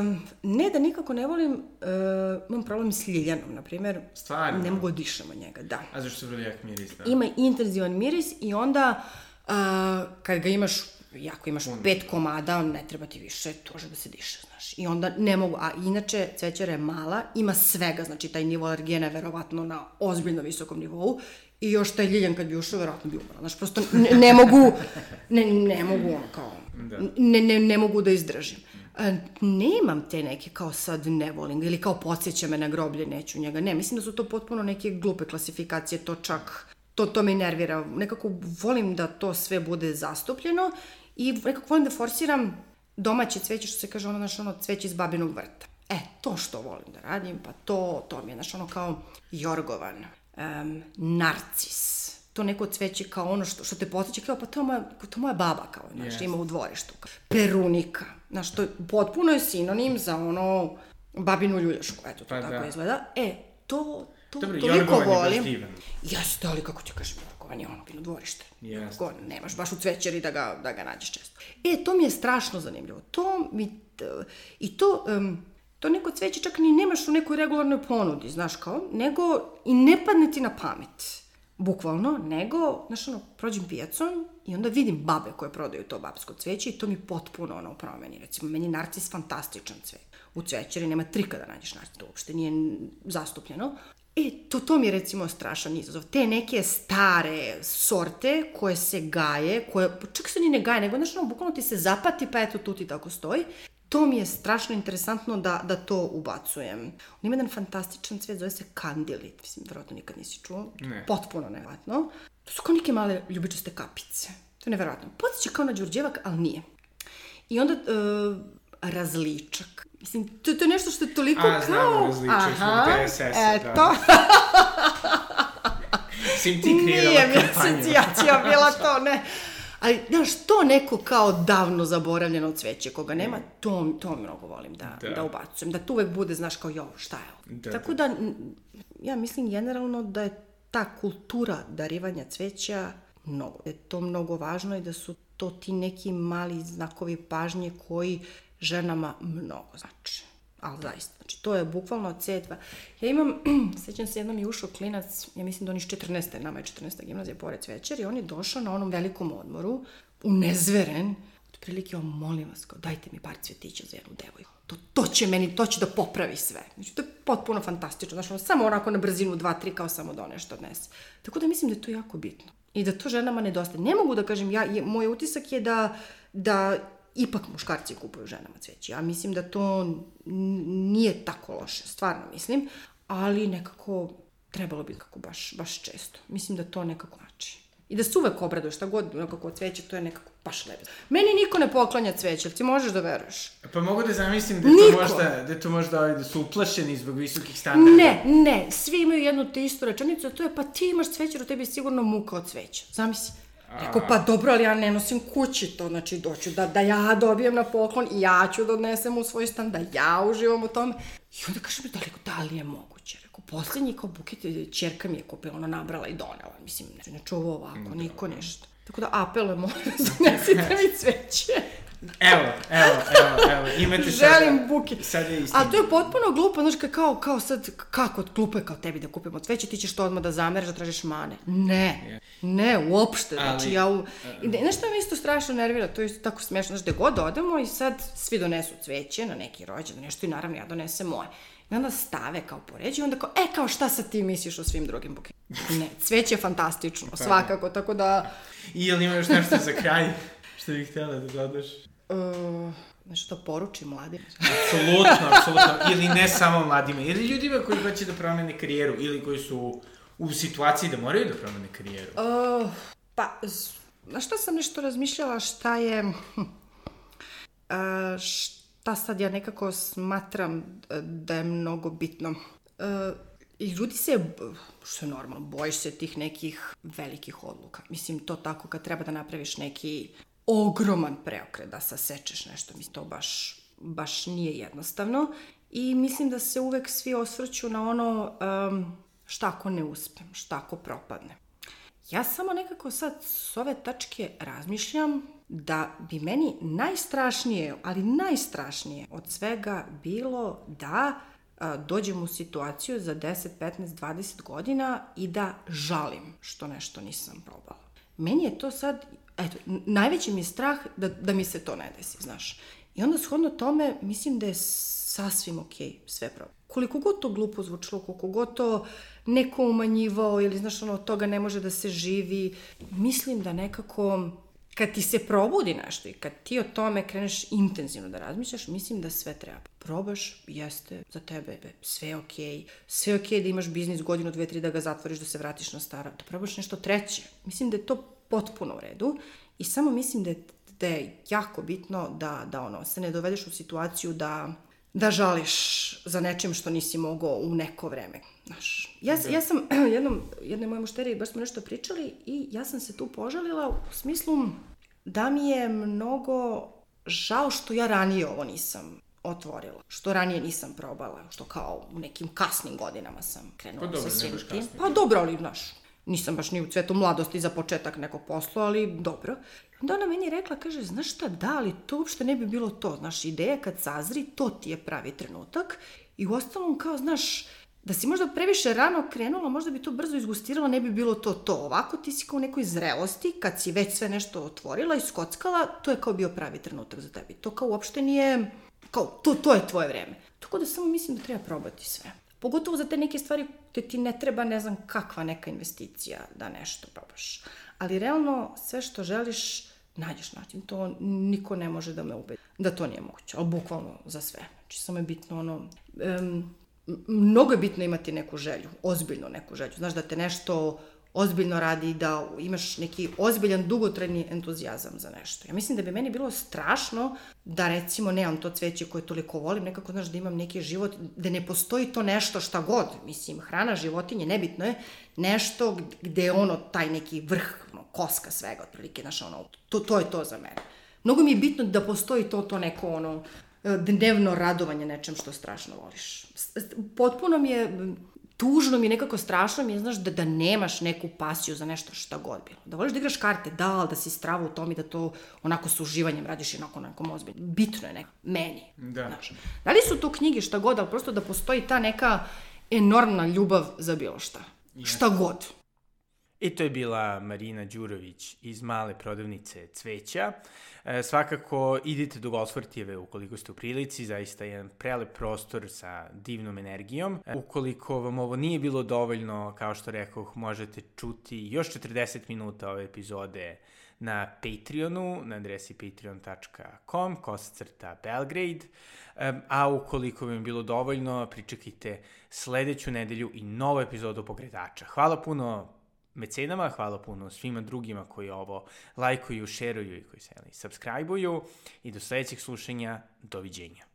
Um, ne da nikako ne volim, uh, imam problem s ljiljanom, na primjer. Stvarno? Ne mogu da dišem od njega, da. A zašto se vrlo jak miris, da? Ima intenzivan miris i onda uh, kad ga imaš, jako imaš Puno. pet komada, ne treba ti više, to može da se diše, znaš. I onda ne mogu, a inače cvećara je mala, ima svega, znači taj nivo alergijena je verovatno na ozbiljno visokom nivou i još taj ljiljan kad bi ušao, verovatno bi umrla. Znaš, prosto ne, ne mogu, ne, ne mogu ono kao, Da. ne, ne, ne mogu da izdržim. E, nemam te neke kao sad ne volim ili kao podsjeća me na groblje, neću njega. Ne, mislim da su to potpuno neke glupe klasifikacije, to čak, to, to me nervira. Nekako volim da to sve bude zastupljeno i nekako volim da forsiram domaće cveće, što se kaže ono, znaš, ono cveće iz babinog vrta. E, to što volim da radim, pa to, to mi je, znaš, ono kao jorgovan, um, narcis, to neko cveće kao ono što, što te potiče, kao pa to je moja, to je moja baba, kao, znaš, Jeste. ima u dvorištu. Perunika, znaš, to je potpuno je sinonim za ono babinu ljuljašku, eto, to Pa tako da. izgleda. E, to, to Dobro, toliko volim. Jeste, ali kako ti kažem, jorgovan je ono bilo dvorište. Jeste. Go, nemaš baš u cvećeri da ga, da ga nađeš često. E, to mi je strašno zanimljivo. To mi, i to, um, to neko cveće čak ni nemaš u nekoj regularnoj ponudi, znaš kao, nego i ne padne ti na pamet. Bukvalno, nego, znaš ono, prođem pijacom i onda vidim babe koje prodaju to babsko cveće i to mi potpuno ono promeni. Recimo, meni narcis fantastičan cvet. U cvećeri nema trika da nađeš narcis, to uopšte nije zastupljeno. E, to, to mi je recimo strašan izazov. Te neke stare sorte koje se gaje, koje čak se ni ne gaje, nego znaš, ono, bukvalno ti se zapati, pa eto tu ti tako stoji. To mi je strašno interesantno da, da to ubacujem. On ima jedan fantastičan cvet, zove se kandilit. Mislim, verovatno nikad nisi čuo. Ne. Potpuno nevjerojatno. To su kao neke male ljubičaste kapice. To je nevjerojatno. Podsjeća kao na đurđevak, ali nije. I onda uh, različak. Mislim, to, to je nešto što je toliko A, znam kao... različak zbog DSS-a, eto. da. Sim ti kreirala Nije kampanju. asocijacija bila to, ne. Ali, znaš, to neko kao davno zaboravljeno cveće koga nema, to, to mnogo volim da, Da. da. ubacujem. Da tu uvek bude, znaš, kao, jo, šta je ovo? Da, Tako da, n- ja mislim generalno da je ta kultura darivanja cveća mnogo. Da je to mnogo važno i da su to ti neki mali znakovi pažnje koji ženama mnogo znači. Ali zaista, znači to je bukvalno cetva. Ja imam, sećam se jednom je ušao klinac, ja mislim da on iz 14. nama je 14. gimnazija pored Cvećer i on je došao na onom velikom odmoru, unezveren, otprilike on molim vas, kao, dajte mi par cvetića za jednu devojku. To, to će meni, to će da popravi sve. Znači, to je potpuno fantastično. Znači, ono, samo onako na brzinu, dva, tri, kao samo da nešto odnese. Tako da mislim da je to jako bitno. I da to ženama nedostaje. Ne mogu da kažem, ja, je, moj utisak je da, da ipak muškarci kupuju ženama cveće. Ja mislim da to nije tako loše, stvarno mislim, ali nekako trebalo bi kako baš, baš često. Mislim da to nekako znači. I da se uvek obraduje šta god nekako cveće, to je nekako baš lepo. Meni niko ne poklanja cveće, ti možeš da veruješ? Pa mogu da zamislim da Niko. to možda, da to možda ovaj, da su uplašeni zbog visokih standarda. Ne, ne, svi imaju jednu te istu rečenicu, a to je pa ti imaš cveće, u tebi je sigurno muka od cveća. Zamisli. Rekao, pa dobro, ali ja ne nosim kući to, znači doću da, da ja dobijem na poklon i ja ću da odnesem u svoj stan, da ja uživam u tome. I onda kaže mi, da li, da li je moguće? Rekao, posljednji kao buket, čerka mi je kupila, ona nabrala i donela. Mislim, ne, ne čuva ovako, niko ništa. Tako da apelujem, molim vas, donesite mi cveće. Evo, evo, evo, evo, imate sada... Želim buket. Sad je istina. A to je potpuno glupo, znaš, ka- kao, kao sad, kako, glupo je kao tebi da kupimo cveće, ti ćeš to odmah da zameraš, da tražiš mane. Ne, ne, uopšte, znači Ali- ja u... I ne, nešto me isto strašno nervira, to je isto tako smešno, znaš, gde god odemo i sad svi donesu cveće na neki rođendan, nešto i naravno ja donesem moje. I onda stave kao poređe i onda kao, e, kao šta sad ti misliš o svim drugim buketima? Ne, cveće je fantastično, svakako, tako da... I jel ima još nešto za kraj što bih htjela da dodaš? Uh, nešto da poručim mladim. Apsolutno, apsolutno. Ili ne samo mladima, ili ljudima koji hoće da promene karijeru, ili koji su u situaciji da moraju da promene karijeru. Uh, pa, na šta sam nešto razmišljala, šta je... Uh, šta sad ja nekako smatram uh, da je mnogo bitno. Uh, I ljudi se, što je normalno, bojiš se tih nekih velikih odluka. Mislim, to tako kad treba da napraviš neki ogroman preokret, da sasečeš nešto, mislim, to baš, baš nije jednostavno. I mislim da se uvek svi osvrću na ono um, šta ako ne uspem, šta ako propadne. Ja samo nekako sad s ove tačke razmišljam da bi meni najstrašnije, ali najstrašnije od svega bilo da a, dođem u situaciju za 10, 15, 20 godina i da žalim što nešto nisam probala. Meni je to sad, eto, najveći mi je strah da, da mi se to ne desi, znaš. I onda shodno tome mislim da je sasvim okej sve probati. Koliko god to glupo zvučilo, koliko god to neko umanjivao ili znaš ono od toga ne može da se živi, mislim da nekako kad ti se probudi nešto i kad ti o tome kreneš intenzivno da razmišljaš, mislim da sve treba. Probaš, jeste za tebe sve je okej, sve je okej da imaš biznis godinu, dve, tri, da ga zatvoriš, da se vratiš na stara, da probaš nešto treće. Mislim da je to potpuno u redu i samo mislim da je, da je jako bitno da, da ono, se ne dovedeš u situaciju da da žališ za nečim što nisi mogao u neko vreme. Znaš, ja, ja sam jednom, jednoj moje mušteriji, baš smo nešto pričali i ja sam se tu požalila u smislu da mi je mnogo žao što ja ranije ovo nisam otvorila, što ranije nisam probala, što kao u nekim kasnim godinama sam krenula Pa dobro, sa svim tim. Pa dobro, ali znaš, nisam baš ni u cvetu mladosti za početak nekog posla, ali dobro. Onda ona meni rekla, kaže, znaš šta, da, ali to uopšte ne bi bilo to. Znaš, ideja kad sazri, to ti je pravi trenutak. I u ostalom, kao, znaš, da si možda previše rano krenula, možda bi to brzo izgustirala, ne bi bilo to to. Ovako ti si kao u nekoj zrelosti, kad si već sve nešto otvorila i skockala, to je kao bio pravi trenutak za tebi. To kao uopšte nije, kao, to, to je tvoje vreme. Tako da samo mislim da treba probati sve. Pogotovo za te neke stvari gde ti ne treba ne znam kakva neka investicija da nešto probaš. Ali realno sve što želiš nađeš način. To niko ne može da me ubedi da to nije moguće. Ali bukvalno za sve. Znači samo je bitno ono... Um, mnogo je bitno imati neku želju, ozbiljno neku želju. Znaš da te nešto ozbiljno radi, da imaš neki ozbiljan, dugotrajni entuzijazam za nešto. Ja mislim da bi meni bilo strašno da recimo nemam to cveće koje toliko volim, nekako znaš da imam neki život, da ne postoji to nešto šta god, mislim, hrana, životinje, nebitno je, nešto gde je ono taj neki vrh, ono, koska svega, otprilike, znaš, ono, to, to je to za mene. Mnogo mi je bitno da postoji to, to neko, ono, dnevno radovanje nečem što strašno voliš. Potpuno mi je tužno mi je nekako strašno mi je, znaš, da, da nemaš neku pasiju za nešto šta god bilo. Da voliš da igraš karte, da, ali da si strava u tom i da to onako sa uživanjem radiš i onako nekom ozbiljno. Bitno je neko, meni. Da. Znaš. Da li su to knjige šta god, ali prosto da postoji ta neka enormna ljubav za bilo šta. Šta god. I to je bila Marina Đurović iz male prodavnice cveća. E, svakako idite do Golsvortijeve ukoliko ste u prilici, zaista je jedan prelep prostor sa divnom energijom. E, ukoliko vam ovo nije bilo dovoljno, kao što rekoh, možete čuti još 40 minuta ove epizode na Patreonu, na adresi patreon.com, kosacrta Belgrade, a ukoliko bi mi bilo dovoljno, pričekajte sledeću nedelju i novu epizodu Pokretača. Hvala puno mecenama, hvala puno svima drugima koji ovo lajkuju, šeruju i koji se subscribe-uju i do sledećeg slušanja, doviđenja.